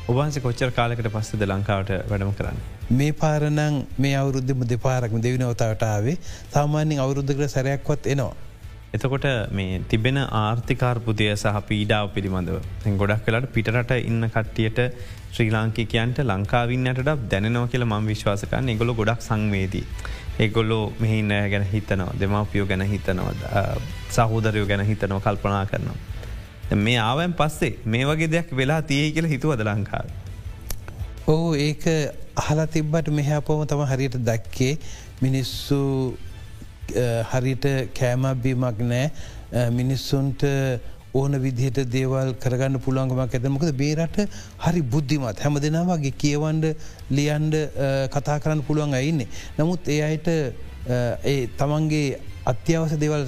[SPEAKER 1] ඔබන්ස කොච්චර කාලකට පස්සද ලංකාවට වැඩම කරන්න.
[SPEAKER 2] මේ පාරනං මේ අවුරුද්ධම දෙපාරක්ම දෙවිනවතාවටාවේ සාමාන්‍යෙන් අවුරුද්ධකට සැරයක්වත් එනවා.
[SPEAKER 1] එතකොට මේ තිබෙන ආර්ථිකාර්පුදය සහ පීඩාව පිළිබඳව ගොඩක් කලට පිටරට ඉන්න කට්ටියට ශ්‍රී ලාංකිකයන්ට ලංකාවින්නට දැනනව කියල ම විශ්වාසකන්න එගොල ගොඩක් සංවේදී. එගොල්ලෝ මෙහි නෑ ගැන හිතනවා දෙමවපියෝ ගැන හිතනවද සහෝදරයෝ ගැන හිතනව කල්පනා කරනවා. මේ ආවයන් පස්සේ මේ වගේ දෙයක් වෙලා තිය කියල හිතුවද ලංකාව.
[SPEAKER 2] ඕ ඒක අහලා තිබ්බට මෙහැපෝම තම හරියට දැක්කේ මිනිස්සු හරිට කෑමබීමක් නෑ මිනිස්සුන්ට ඕන විදිහට දේවල් කරගන්න පුළුවන්ගමක් ඇතමකද බේරට හරි බුද්ධිමත් හැම දෙනාවගේ කියවන්ඩ ලියන්ඩ කතා කරන්න පුළුවන් අඉන්නේ. නමුත් ඒ අයට තමන්ගේ අත්‍යවස දෙවල්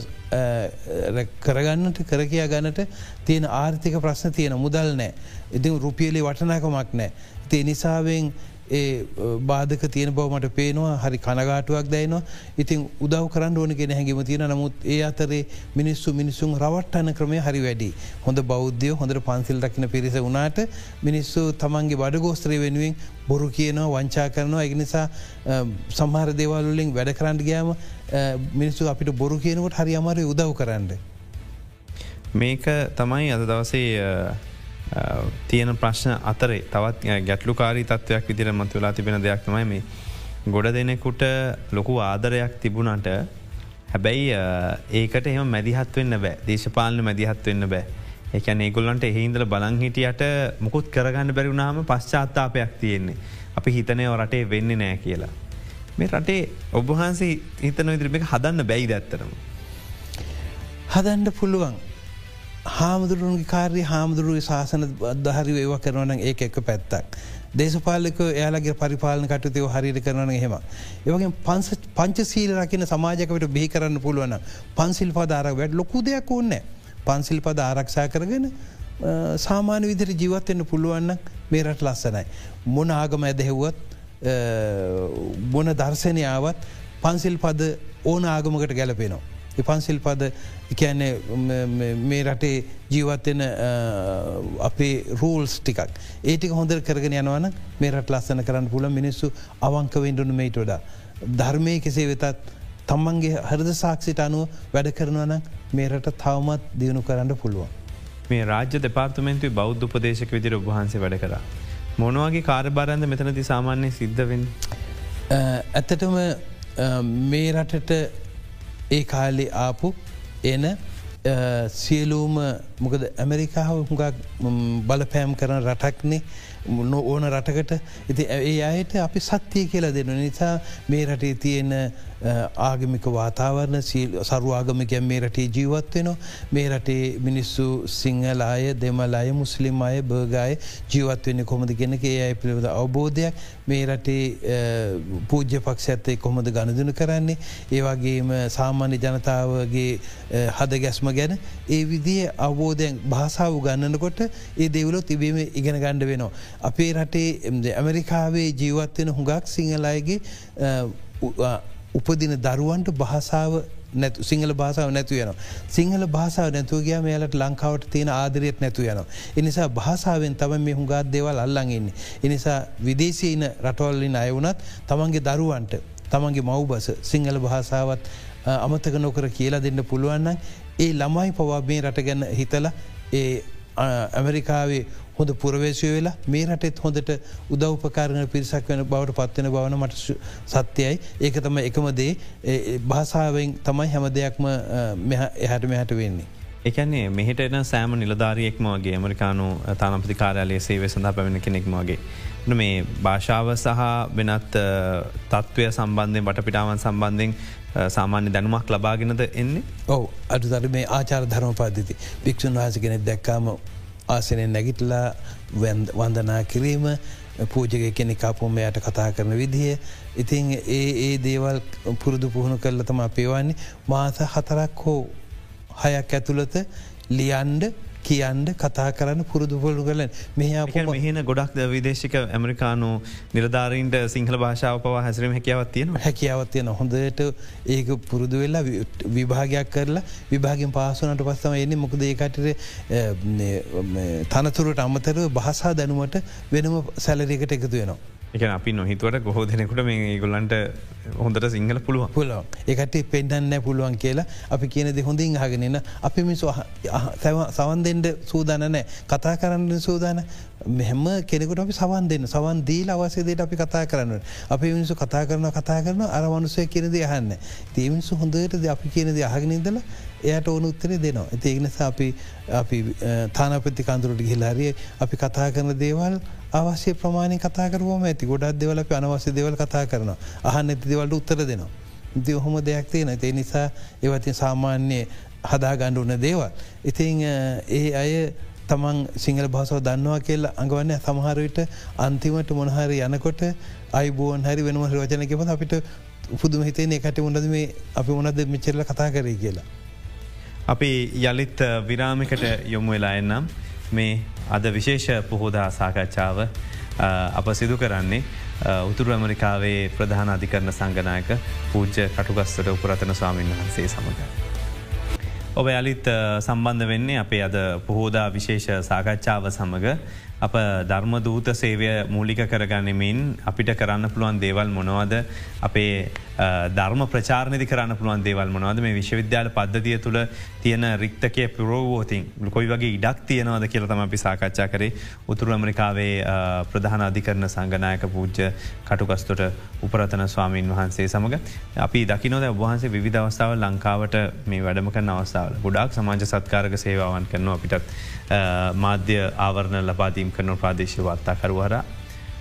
[SPEAKER 2] කරගන්නට කරකයා ගන්නට තියෙන ආර්ථික ප්‍රශ්න තියෙන මුදල් නෑ. ඉතින් රුපියලි වටනකමක් නෑ. තිය නිසාවෙන් ඒ බාධක තියෙන බවමට පේනවා. හරි කනගාටුවක් දැයිනවා ඉතින් උදව කරන්න ඕන ගෙන හැකිම තියෙන නමුත් ඒ අතරේ මිනිස්සු මිනිසුන් රවට්ටන ක්‍රමය හරි වැඩි හොඳ බෞද්ධය හොඳට පන්සිල් රකින පිරිස වුණට මිනිස්සු තමන්ගේ බඩ ගෝස්ත්‍රය වෙනුවෙන් බොරු කියනවා වංචා කරනවා. එක නිසා සම්හර දේවල්ලින් වැඩ කරන්න ගයාම මිනිස්සු අපිට බොරු කියනකොට හරි අමර උදව් කරන්න.
[SPEAKER 1] මේක තමයි අද දවසේ තියෙන ප්‍රශ්න අතරේ තවත් ගැටලුකාරී තත්වයක් විදිර මතුවෙලා තිබෙන දෙයක් තමයි මේ ගොඩ දෙනෙකුට ලොකු ආදරයක් තිබුණට හැබැයි ඒකට එම මැදිහත් වෙන්න බෑ දේශපාලන මැදිහත් වෙන්න බෑ එකැන ඒගොල්ලන්ට එහින්දල බලං හිටියට මුකුත් කරගන්න බැරිුණාම පශ්චාත්තාපයක් තියෙන්නේ අපි හිතනය රටේ වෙන්න නෑ කියලා. මේ රටේ ඔබහන්සේ හිතන විදිරි එක හදන්න බැයි දැත්තරම.
[SPEAKER 2] හදන්ඩ පුළුවන්. හාමුදුරුවන්ගේ කාරය හාමුදුරුව ශාසන අදහරි ඒව කරනවන ඒ එක පැත්තක්. දේශපාලක එයාලගේ පරිපාලන කටයුතුව හරිට කරන හෙම. ඒවගේ පන්ස පංචසීල රකින සමාජකට බිහි කරන්න පුළුවන පන්සිල් පදාරක් වැඩ ලොකු දෙයක් ඕන්න පන්සිල් පද ආරක්ෂා කරගෙන සාමාන්‍ය විදිර ජීවත්වන්න පුළුවන්න මේ රට ලස්සනයි. මොන ආගම ඇදහෙව්වත් බොන දර්ශනයාවත් පන්සිල් පද ඕන ආගමකට ගැලපෙනවා. පන්සිල් පද එකන්නේ මේ රටේ ජීවත්වෙන අපේ රූල්ස් ටිකක් ඒටික හොඳ කරගෙන යනවන මේ රට ලස්සන කරන්න පුල මිනිස්සු අවංකවෙන්ඩුන මේට වඩා. ධර්මය කෙසේ වෙතත් තමන්ගේ හරද සාක්ෂිට අනුව වැඩ කරනවන මේ රට තවමත් දියුණු කරන්න පුළුවන්.
[SPEAKER 1] මේ රාජ්‍ය දෙපාර්තමෙන්තුයි බෞද්ධ උපදේශක විදිර ඔබහන්සේ වැඩ කර. මොනවගේ කාර්බාරන්ද මෙතනති සාමාන්‍ය සිද්ධවෙන්.
[SPEAKER 2] ඇත්තටම මේ රටට ඒ කාලි ආපු එන සියලූම මොකද ඇමරිකාව හුඟක් බලපෑම් කරන රටක්නේ ඕන රටකට. ඉති ඒ අයට අපි සත්‍යය කියලා දෙන නිසා මේ රටේ තියෙන ආගමික වාතාවරණ සරුවාගමිකයන් මේ රටේ ජීවත්වෙනවා මේ රටේ මිනිස්සු සිංහල අය දෙමල අය මුස්ලිම් අය බර්ගාය ජීවත්වවෙන්න කොමද ගෙනක ඒ අයි පිළිබඳ අවබෝධයක්. මේ රටේ පූජ්‍ය පක්ෂ ඇත්තේ කොමද ගණදන කරන්නේ? ඒවගේම සාමාන්‍ය ජනතාවගේ හද ගැස්ම ගැන ඒ විදිහ අවබෝධයෙන් භාසාාව ගන්නනකොට ඒ දෙවලො තිබීම ඉගෙන ගණ්ඩ වෙනවා. අපේ රටේ ඇමරිකාවේ ජීවත්වෙන හුඟක් සිංහලයිගේ උපදින දරුවන්ට භාසාාව නැතු සිංහල භාසාාව නැතු යන. සිංහල භාසාාව නැතුව ගයා මේලට ලංකාවට තියෙන ආදරයට නැතු යන. එනිසා භාසාාවෙන් තම මේ හුඟාත් දෙවල් අල්ලඟන්නේ. එනිසා විදේශීන රටවල්ලින් අයවුනත් තමන්ගේ දරුවන්ට තමන්ගේ මව්බස සිංහල භාසාාවත් අමතක නොකර කියලා දෙන්න පුළුවන්න ඒ ළමයි පවා මේ රට ගැන හිතල ඒ ඇමරිකාවේ හොඳ පුරවේශය වෙලා මේ රටෙත් හොඳට උදව්පකාරණ පිරිසක් වෙන බවට පත්වෙන බවන මට සත්‍යයයි ඒක තම එකමදේ භාසාාවෙන් තමයි හැම දෙයක්ම එහට මෙහට වෙන්නේ.
[SPEAKER 1] එකන්නේ මෙහිට එන සෑම නිලධාරියෙක්ම වගේ ඇමරිකානු තානපති කාරයාලයේ සේවේ සඳහා පැමිණ කෙනෙක්ම වගේ. මේ භාෂාව සහ වෙනත් තත්ත්වය සම්බන්ධය වටපිටාවන් සම්බන්ධයෙන් සාමාන්‍ය දැනුමක් ලබාගෙනද එන්නේ?
[SPEAKER 2] ඔව. අඩුතර මේ ආචාර ධර්ම පද්ධති. භික්ෂන් වහස කෙනෙක් දැක්කාම ආසනයෙන් නැගිටලා වන්දනා කිරීම පූජක කෙනෙ කාපුම යට කතා කරන විදිහ. ඉතින් ඒ ඒ දේවල් පුරුදු පුහුණු කරලතම අපේවන්නේ මාස හතරක් හෝ හයක් ඇතුළත ලියන්ඩ කියන්ඩ කතා කරන්න පුරුදු පොලු කලන්
[SPEAKER 1] මෙහ මෙහන ගොඩක් විදේශික ඇමරිකානු නිරධාරීන්ට සිංහල භාෂාව පවා හැසිරීම හැකියාවත් තියෙන
[SPEAKER 2] හැකියාවත් තියෙන හොඳට ඒක පුරුදු වෙල්ලා විභාගයක් කරලා විභාගෙන් පාසුනට පස්සම එන්නේ. මොකද ඒකටර තනතුරට අමතරව භාසා දැනුවට වෙනම සැලරයකට එකතු වෙනවා.
[SPEAKER 1] එක අපි නොහිතුවට ගොහෝ දෙනෙකුට මේ ගොල්ලන්ට හොඳට සිංහල පුළුව
[SPEAKER 2] පුලුව එකට පෙන්ඩන්න පුළුවන් කියලා අපි කියනද හොඳින් හගෙනන්න අපි මිසු සවන් දෙෙන්ට සූදානනෑ කතා කරන්න සූදාන මෙහෙම කෙනෙකුට අපි සවන් දෙන්න. සවන් දීල අවසේදයට අපි කතා කරන්න අපි මිනිසු කතා කරන කතා කරන අරවනුසය කියනද යහන්න තේමිනිසු හොඳටද අපි කියනද අහගෙනදල එයට ඕන උත්තරේ දෙනවා. ඇති ඒනස අපි අපි තානපති කන්තුරට ගිහිලාරිය අපි කතා කරන දේවල් අවශ්‍ය ප්‍රමාණය කතා කරම ඇති ගොඩක් දෙවල අපි අනවශ්‍ය දෙවල් කතා කරන අහන්න ඇති දෙවලට උත්තර දෙනවා. ඉති ඔහොම දෙයක් තියෙන ඒ නිසා ඒවතින් සාමාන්‍යය හදා ගණ්ඩ උන දේවල්. ඉතිං ඒ අය තමන් සිංහල භාසව දන්නවා කියලා අඟවන්න සමහරවිට අන්තිමට මොනහරි යනකොට අයිබෝන් හරි වෙනම රෝචනකම අපිට පුදුම හිතේ එකට උනද මේ අපි උනද මෙචරල කතා කරේ කියලා.
[SPEAKER 1] අපි යළිත් විරාමිකට යොමු වෙලා එන්නම් මේ අද විශේෂ පුහෝදා සාකච්ඡාව අප සිදු කරන්නේ උතුරු ඇමරිකාවේ ප්‍රධාන අධිකරන සංගනායක පූජ්‍ය කටුගස්වට උපරතන ස්වාමීන් වහන්සේ සමඟ. ඔබ යළිත් සම්බන්ධ වෙන්නේ අපේ අද පොහෝදා විශේෂ සාකච්ඡාව සමඟ අප ධර්ම දූත සේවය මූලික කරගන්නමින් අපිට කරන්න පුළුවන් දේවල් මොනවද? අපේ ධර්ම ප්‍රචාරණදි කරන්න පුළුවන් දේවල් මොනවද? මේ විශ්වවිද්‍යාල පද්ධතිය තුළ තියෙන රික්තකය පුරෝවෝතින් කොයි වගේ ඉඩක් තියෙනවද කියල තම අපි සාකච්ඡා කරේ. උතුරු ඇමරිකාවේ ප්‍රධාන අධිකරන සංගනායක පූජ්‍ය කටුකස්තොට උපරතන ස්වාමීන් වහන්සේ සමඟ අපි දකිනොද ඔබහන්සේ විධ අවස්ථාව ලංකාවට මේ වැඩම කරන අවස්ථාවල. ගොඩක් සමාජ සත්කාරක සේවාවන් කරනවා අපිටත්. මාධ්‍ය ආවරණ ලබාදීම් කරන ප්‍රාදේශ වාර්තාකරුවර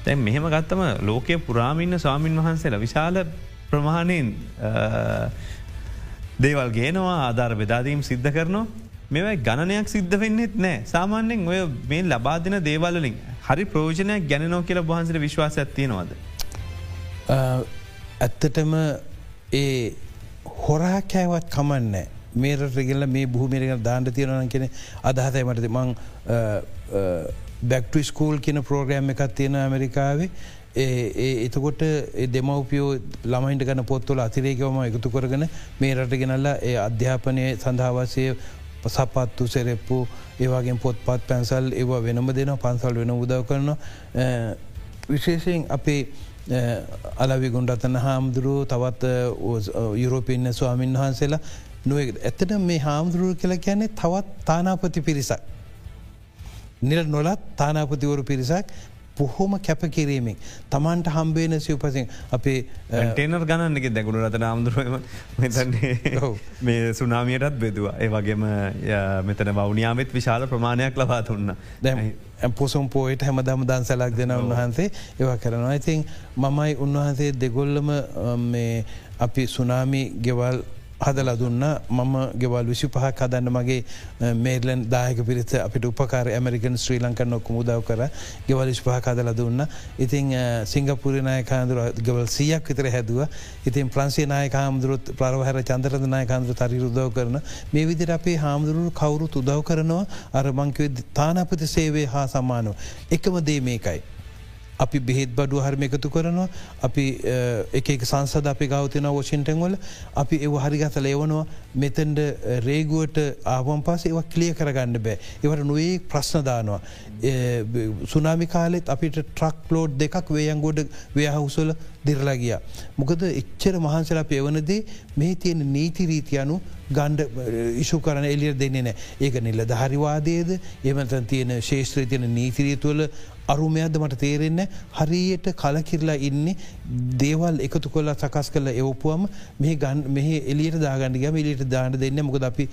[SPEAKER 1] තැන් මෙහෙම ගත්තම ලෝකය පුරාමින්න ස්වාමීන් වහන්සේලා විශාල ප්‍රමාණයෙන් දේවල් ගේනවා ආධාර බෙදාදීම් සිද්ධ කරනවා. මෙවයි ගණනයක් සිද්ධ වෙන්නෙත් නෑ. සාමාන්‍යෙන් ඔය මේ ලබාදින දේවල්ලින් හරි ප්‍රෝජනයක් ගැනනෝ කියලා බහන්සට විශ්වාස ඇත්තියෙනවාද.
[SPEAKER 2] ඇත්තටම ඒ හොරා කෑවත් කමන්න මේරට ගෙල්ල මේ බහමිරක දාන්න තියෙනන කෙන අදහතයි මටද මං බැක්ට ස්කූල් කියන ප්‍රෝග්‍රෑම් එකක් තියෙන ඇමරිකාවේ. එතකොට දෙමවපියෝ ළමයින්ට ගන පොත්තුල අතිරේකවම එකතු කරගෙන මේ රට ගෙනල්ලා ඒ අධ්‍යාපනය සඳහාවාසය සපත්තු සෙරෙප්පු ඒවාගේ පොත්පත් පැන්සල් ඒවා වෙනම දෙන පන්සල් වෙන උදව කරන විශේෂයෙන් අපේ අලවි ගුන්ඩතන හාමුදුරුව තවත් යුරෝපින්න ස්වාමීන් වහන්සේලා නොව ඇතට මේ හාමුදුරුව කියලා කියන්නේ තවත් තානාපති පිරිසක්. නිල නොලත් තානාපතිවරු පිරිසක් බොහොම කැපකිරීමෙන්. තමන්ට හම්බේන සිවපසින් අපේ
[SPEAKER 1] ටේනර් ගණන්නක දැකුණු රත නාමුදුරුවම මෙතන්නේ මේ සුනාමියටත් බෙදවා. ඒ වගේම මෙතන වවනියාමත් විශාල ප්‍රමාණයක් ලබා තුන්න
[SPEAKER 2] පොසුම් පෝයට හැමදම දන්සලක් දෙන උන්වහන්සේ. ඒවා කරනවා. ඉතින් මමයි උන්වහන්සේ දෙගොල්ලම අපි සුනාමි ගෙවල් හදල දුන්න. මම ගෙවල් විසි පහක් හදන්න මගේ මේර්ලන් දායක පිරිත අපිට උපකාර ඇමරිකන් ශ්‍රී ලංකන්න ඔක්ක මුදව කර. ගෙවල් විශ් පහ හදල දුන්න. ඉතින් සිංගපුරි නායකාන්දුර ගෙවල් සියක් විතර හැදුව. ඉතින් ප්‍රන්සේ නායක හාමුදුරුත් ප්‍රවහර චන්දරද නායකාන්දුර තරි උදව කරන මේ විදිර අපේ හාමුදුරුව කවුරුත් උදව් කරනවා. අර මංකව තානාපති සේවේ හා සම්මානව එකම දේ මේකයි. අපි බෙහෙත් බඩු හරම එකතු කරනවා. අපි එක සංසද අපි ගෞතින වෝෂින්ටන් වල. අපි එව හරිගත ලේවනවා මෙතැන්ඩ රේගුවට ආවන් පස ඒව කලිය කරගන්න බෑ. ඒවට නොඒ ප්‍රශ්නදානවා සුනාමි කාලෙත් අපිට ට්‍රක් ලෝඩ් දෙකක් වේයන්ගොඩ ව්‍යහවුසල දිරලගිය. මොකද එච්චර මහන්සලා පෙවනදේ මේ තියෙන නීතිරීතියනු ගණ්ඩ ඉශු කරන එලිය දෙන්නේ නෑ. ඒක නිල්ල දහරිවාදයේද එමතන් තියෙන ශේෂත්‍රී තියෙන නීතිරිය තුළ අරුමයක්ද මට තේරෙන්න හරියට කලකිරලා ඉන්නේ දේවල් එකතු කොල්ලා සකස් කල එවපුුවම මේ ගන් මෙහ එලියට දාගන්නගම එලියට දාන්න දෙන්න මොකද අපි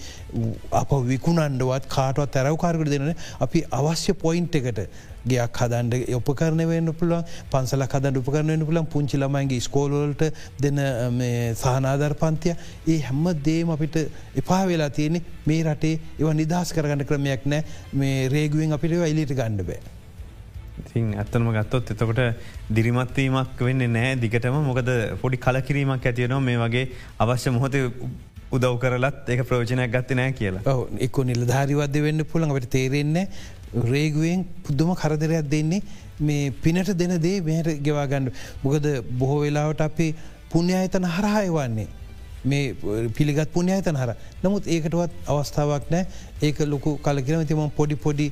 [SPEAKER 2] අප විකුණන්ඩුවත් කාටවත් තැරවකාරකට දෙන අපි අවශ්‍ය පොයින්ට් එකට ගයක් හදන්ඩ උපකරන වෙන්න පුළුවන් පන්සල හද උපකරන පුලන් පුංචි ළමයින්ගේ ස්කෝලෝල්ට දෙන සහනාධර් පන්තිය. ඒ හැම්ම දේම අපිට එපා වෙලා තියෙනෙ මේ රටේ ඒව නිදහස් කරගන්න ක්‍රමයක් නෑ මේ රේගුවෙන් අපිට එලිට ගණ්ඩ බෑ.
[SPEAKER 1] ඉතින් ඇත්තනම ගත්තොත් එතකොට දිරිමත්වීමක් වෙන්න නෑ දිගටම මොකද පොඩි කලකිරීමක් ඇතියනවා මේ වගේ අවශ්‍ය මොහොත උදව් කරලත් ඒක ප්‍රෝජනයක් ගත්ත නෑ කියලා.
[SPEAKER 2] එක්ක නිලධාරිවද වෙන්න පුළන් අපට තේරෙන්නේ රේගුවෙන් පුද්දුම කරදරයක් දෙන්නේ මේ පිනට දෙන දේ මෙහට ගෙවාගන්න මොකද බොහෝ වෙලාවට අපේ පුුණ්්‍යයතන හරහාය වන්නේ. මේ පිළිගත් පුුණ්‍යයතන හර නමුත් ඒකටවත් අවස්ථාවක් නෑ ඒක ලොකු කලකිරම. තිම පොඩි පොඩි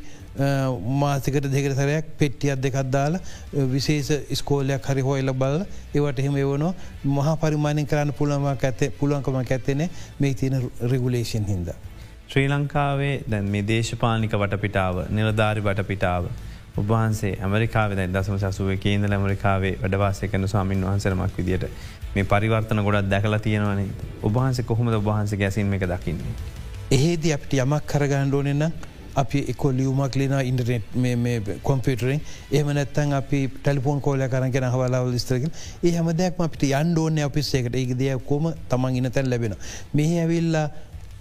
[SPEAKER 2] මාසිකට දෙකට සරයක් පෙට්ටියත් දෙකත් දාලා විශේෂ ස්කෝලයක් හරි හොයිල බල ඒවට එහෙම එවනෝ මහා පරිමාණයෙන් කරන්න පුළමක් ඇත පුළන්කමක් ඇත්තෙන මේ තියෙන රෙගුලේෂන් හිද.
[SPEAKER 1] ශ්‍රී ලංකාවේ දැන් මේ දේශපාලික වටපිටාව නිලධාරි වටපිටාව. ඔබහන්සේ ඇමරිකාව දසම සසුව කේන්ද ඇමරිකාවේ වැඩවාසය කන ස්වාමින් වහන්සරමක් විදිට මේ පරිවර්තන ගොඩත් දැකලා තියෙනවනේ ඔබහන්සේ කොහොමද ඔබහන්සේ ගැසින් එක දකින්නේ.
[SPEAKER 2] එහෙදී අපට යමක් කරගණ්ඩෝනෙන්නම් අපි එකො ලියවමක් ලින ඉන්ටනෙට් කොම්පිටරෙන් එහම නැත්තන් අපි ටෙලිපෝන් කෝල කරගෙන හවලාවල් ස්තරක ඒ හම දෙයක්ම අපිට යන්ඩෝන අපිස්සේකට ඒ දෙයක් කොම තමන් ඉන්න තැන් ලැබෙන මෙහි ඇවිල්ලා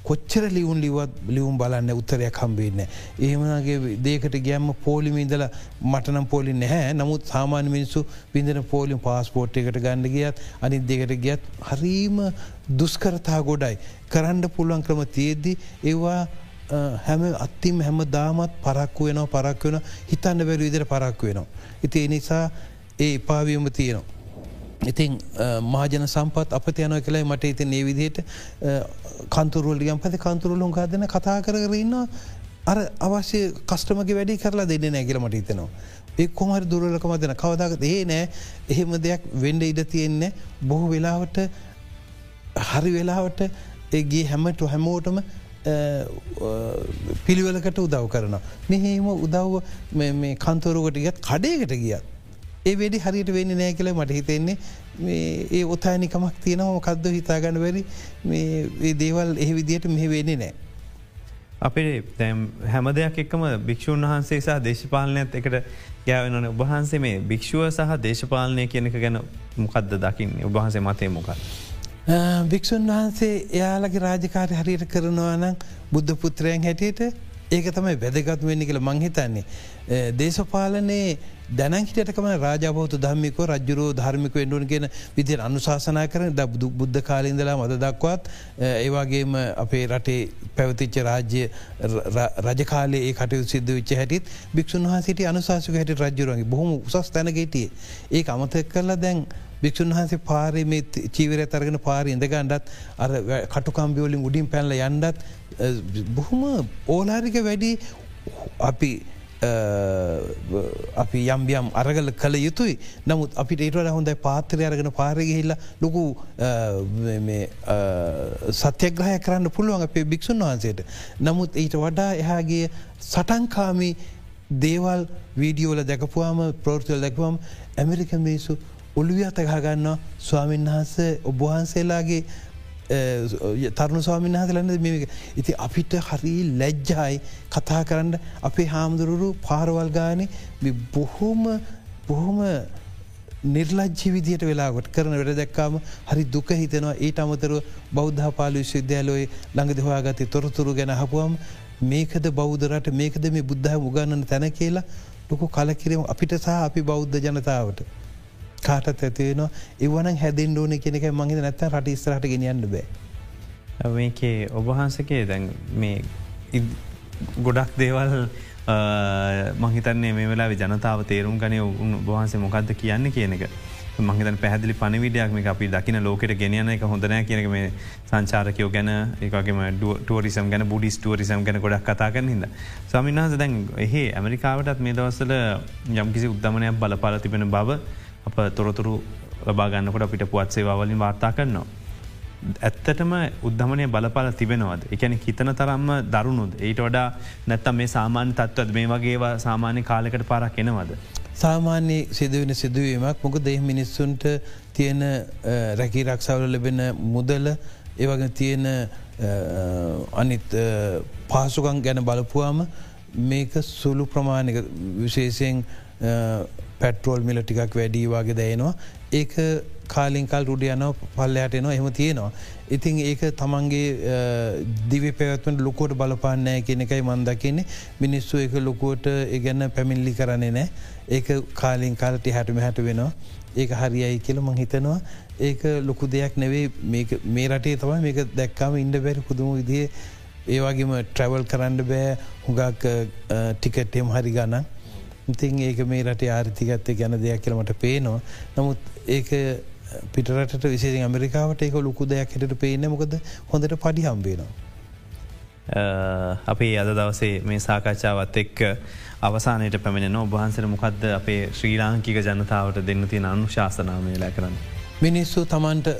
[SPEAKER 2] කොච්චර ලියුන් ලිවත් ලියුම් බලන්න උත්තරයක් හම්බේන්න. ඒමගේ දේකට ගැම්ම පෝලිම ඉඳල මටනම් පෝලි නැහැ. නමුත් සාමාන්‍ය මිනිස්සු පිඳන පෝලිම් පාස්පෝට් එකට ගණඩ ගියත් අනි දෙකට ගියත් හරීම දුස්කරතා ගොඩයි. කරන්න පුළුවන් ක්‍රම තියද්දි ඒවා හැම අත්තිම හැම දාමත් පරක්කු වෙනවා පරක් වෙන හිතන්න බැරි විදිර පරක්කු වෙනවා. ඉති එනිසා ඒ එපාවියම තියෙනවා. ඉතින් මාජන සම්පත් අප යනව කළයි මට ඉතින් ඒ විදියට කන්තුරුවල්ලියම් පති කන්තුරුලුම් කාදන කතා කරන්න අර අවශ්‍ය කස්ටමගේ වැඩි කරලා දෙන්න නැගල මට හිතනවා. ඒ කොමරි දුරලකම දෙන කවදාගත ඒ නෑ එහෙම දෙයක් වෙන්ඩ ඉඩ තියෙන්නේ බොහෝ වෙලාවට හරි වෙලාවට ඒගේ හැමට හැමෝටම පිළිවලකට උදව් කරන. මෙහෙම උදව්ව කන්තොරුකට ගත් කඩේකට ගියත්. ඒ වැඩි හරිට වෙන්න නෑ කියල මට හිතෙන්නේ ඒ ඔතානිකමක් තියෙනවම කද්ද හිතාගන්න වැරි දේවල් එහ විදියට මෙහ වෙන්නේ නෑ.
[SPEAKER 1] අපේ හැම දෙයක් එක්කම භික්‍ෂූන් වහන්සේ සහ දේශපාලනයත් එකට ගෑවනන උබහන්සේ මේ භික්ෂුව සහ දේශපාලනය කියනක ගැන මොකක්ද දකිින් උබහන්සේ මතය මොකක්.
[SPEAKER 2] භික්‍ෂූන් වහන්සේ එයාලගේ රාජකාරය හරියට කරනවා නම් බුද්ධ පුත්‍රයන් හැටියට ඒක තමයි වැදගත් වෙන්න කියල මංහිතන්නේ. දේශපාලනයේ දැන හිටකම රාජබෝත ධම්මිකෝ රජ්ජුරෝ ධර්මික එන්ඩුවන් කියෙන විදිර අනුශාසනා කරන ද බුද්ධ කාලින්දලා මද දක්වත් ඒවාගේම අපේ රටේ පැවතිච්ච රාජ්‍ය රජකාලේ ඒ කටයු සිද්ධ විච්ච හැටිත් භික්ෂන් වහසිට අනුශාසක හැට රජ්ජුරන්ගේ බොහොම උසස් තැනගේටිය ඒ අමතක් කරලා දැන් භික්ෂන් වහන්සේ පාරම චීවර තරගෙන පාර ඉඳගණ්ඩත් අර කටුකම්බියෝලින් උඩින් පැල්ල යන්ඩත් බොහොම ඕලාරික වැඩි අපි අපි යම්බියම් අරගල කළ යුතුයි නමුත් අපිට ඒට හොඳයි පාත්‍රය අරගෙන පාරගහිල්ල ලොකු සත්‍යග්‍රහය කරන්න පුළුවන් අපේ භික්‍ෂන් වහන්සේට. නමුත් ඊට වඩා එහාගේ සටන්කාමි දේවල් වීඩියෝල දැකපුවාම ප්‍රෝර්තවල් දැකවම් ඇමරික මිනිසු ඔළුව අතගහගන්න ස්වාමීන් වහන්ස ඔබවහන්සේලාගේ තරුණු ස්වාමීන් හසලන්න මේ ඉති අපිට හරි ලැජ්ජායි කතා කරන්න. අපේ හාමුදුරුරු පාරවල් ගාන බොහෝම බොහොම නිර්ලජ්ජි විදියට වෙලාගොට කරන වැඩ දැක්කාම හරි දුක හිතනවා. ඊට අමතරුව බෞද්ධ පාලු විශ්වවිද්‍යාලෝය ළඟ දෙහවාගත තොරතුරු ගැන හපුවම් මේකද බෞද්ධරට මේකද මේ බුද්ධහ මුගන්නන තැන කියලා ලොකු කලකිරීම අපිට සහ අපි බෞද්ධ ජනතාවට. කාටත් ඇතිවෙනවා එවන හැදෙන් ඕන කෙනෙක මගේ නැත්ත රට ස්රට ගෙනියන්න බෑ.
[SPEAKER 1] මේකේ ඔබහන්සකේ දැන් මේ ගොඩක් දේවල් මහිතන්නේ මේ වෙලා ජනතාව තේරුම් ගනය උන් වහන්සේ මොකක්ද කියන්න කියන එක. මහිතන් පැහදිලි පනිවිඩයක් මේ අපි දකින ලෝකට ගෙනයන එක හොඳනෑ කියනක මේ සංචාරකයෝ ගැන ඒකගේම ටුවරිසම් ගැන බුඩිස් ටුවරිසම් ගැන ගොඩක් කතා කරන හිද. සමින්හස දැන් එහේ ඇමරිකාවටත් මේ දවස්සල යම්කිසි උද්දමනයක් බලපාල තිබෙන බව අප තොරතුරු ලබාගන්නකොට අපිට පුවත් සේවාවලින් වාර්තා කරනවා. ඇත්තටම උද්ධමනය බලපල තිබෙනවද එකැන හිතන තරම්ම දරුණුද ඊට වඩා නැත්තම් මේ සාමාන්‍ය තත්ත්වත් මේ වගේවා සාමාන්‍ය කාලෙකට පාරක් එනවද.
[SPEAKER 2] සාමාන්‍ය සිදුවෙන සිදුවීමක් මොක දෙහ මිනිස්සුන්ට තියෙන රැකී රක්ෂවල ලැබෙන මුදල ඒවග තියෙන අනිත් පාසුකන් ගැන බලපුවාම මේක සුළු ප්‍රමාණික විශේෂයෙන් පැට්‍රෝල් මිල ටිකක් වැඩී වගේ දැයනවා ඒක කාලින්කල් රුඩ යන පල්ලයට එනවා එහම තියෙනවා. ඉතින් ඒක තමන්ගේ දිවි පැවත්වට ලොකෝට බලපාන්නෑ කියන එකයි මන්දකින්නේ මිනිස්සු එක ලොකුවට ඉගැන්න පැමිල්ලි කරන්නේ නෑ ඒක කාලින් කාලට හැටම හැට වෙනවා. ඒක හරියයි කියල මං හිතනවා. ඒක ලොකු දෙයක් නෙවේ මේ රටේ තමයි මේක දැක්කාම ඉන්ඩ බැරි පුදුම විදිේ ඒවාගේම ට්‍රවල් කරන්න බෑ. හුඟක් ටිකට්ටෙම් හරි ගන්න ඉතින් ඒක මේ රට ආර්ථිකත්තය ගැන දෙයක් කියලමට පේනවා නමුත් ඒක පිටරට විශේෂ ඇමරිකාවට ඒක ලොකු දෙයක් හිට පේන මොකද හොඳට පඩි හම්බේනවා.
[SPEAKER 1] අපේ අද දවසේ මේ සාකච්ඡාවත් එක්ක අවසානයට පැමිණෙන ඔබහන්සර මොකක්ද අපේ ශ්‍රී ලාංකික ජනතාවට දෙන්න තියෙන අනු ශාසනාමය ලෑ කරන්න.
[SPEAKER 2] මිනිස්සු තමන්ට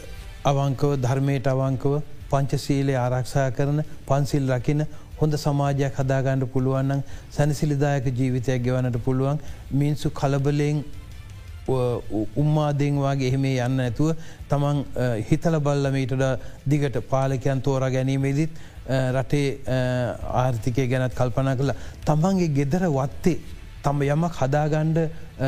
[SPEAKER 2] අවංකව ධර්මයට අවංකව පංචසීලේ ආරක්ෂා කරන පන්සිල් රකින හොඳ සමාජයක් හදාගන්නඩ පුළුවන්නම් සැනසිලිදායක ජීවිතයක් ගෙවනට පුළුවන්. මිනිස්සු කලබලෙන් උම්මාදෙන් වගේ එහෙමේ යන්න ඇතුව තමන් හිතල බල්ලමීටට දිගට පාලකයන් තෝර ගැනීමේදිත් රටේ ආර්ථිකය ගැනත් කල්පනා කළ තමන්ගේ ගෙදර වත්තේ තම යමක් හදාගණ්ඩ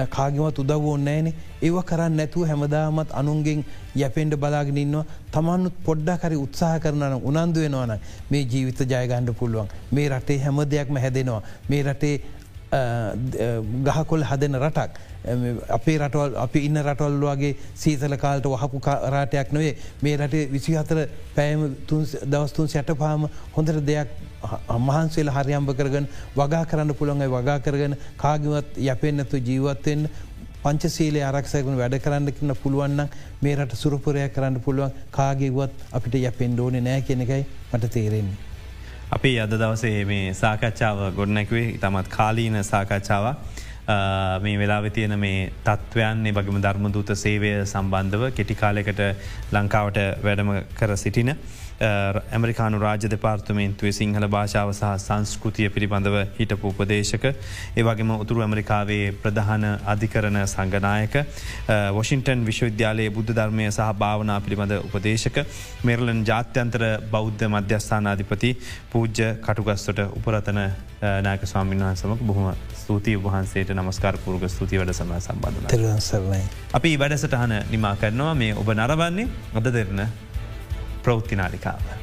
[SPEAKER 2] කාගමත් උදව ඕන්නෑන ඒව කරන්න නැතුව හැමදාමත් අනුන්ගෙන් යැපෙන්ඩ බලාගෙනන්නවා තමන්නුත් පොඩ්ඩාකරි උත්සාහ කරනන උනන්දු වෙනවන මේ ජීවිත ජයගණ්ඩ පුළුවන්. මේ රටේ හැම දෙයක්ම හැදෙනවා. මේ රටේ ගහකොල් හදන රටක්. අපේ රටවල් අපි ඉන්න රටවල් වගේ සීතල කාලට වහපු රාටයක් නොවේ මේ රටේ විසි අතර පෑම දවස්තුන් සැට පාම හොඳට දෙයක් මහන්සේල හරියම්භ කරගන වගා කරන්න පුළොන්ගයි වගා කරගෙන කාගවත් යපෙන්න්නතු ජීවත්වෙන් පංචසීලේ ආරක්ෂයකුණ වැඩ කරන්න කන්න පුළුවන්න මේ රට සුරපුරයක් කරන්න පුළුවන්. කාගේවත් අපිට යපෙන් ඩෝන නෑ කෙනෙකයි මට තේරෙන්නේ.
[SPEAKER 1] අපි අද දවසේ මේ සාකච්ඡාව ගොඩනැකුවේ තමත් කාලීන සාකච්ඡාව මේ වෙලාව තියෙන මේ තත්ත්වයන්නේ වගේම ධර්මදූත සේවය සම්බන්ධව කෙටිකාලෙකට ලංකාවට වැඩම කර සිටින ඇමරිකානු රාජ දෙපාර්තමේන්තුවේ සිංහල භාෂාව සහ සංස්කෘතිය පිළිබඳව හිටපු උපදේශක. ඒවගේම උතුරු ඇමරිකාවේ ප්‍රධාන අධිකරන සංගනායක වොෂින්ටන් විශ්වවිද්‍යාලයේ බුද්ධ ධර්මය සහ භාවනා පිළිබඳ උපදේශක මෙරලන් ජාත්‍යන්තර බෞද්ධ මධ්‍යස්ථානාධිපති පූජ්‍ය කටුගස්තොට උපරතන නායක ස්වාමීන් වහන්සමක බොහොම ස්තුතියි වහන්සේට නමස්කාර පූර්ග ස්තුති වැඩ සම සම්බන්ධ. අපි වැඩසටහන නිමා කරනවා. මේ ඔබ නරවන්නේ අද දෙරන ප්‍රෞත්තිනාලිකාව.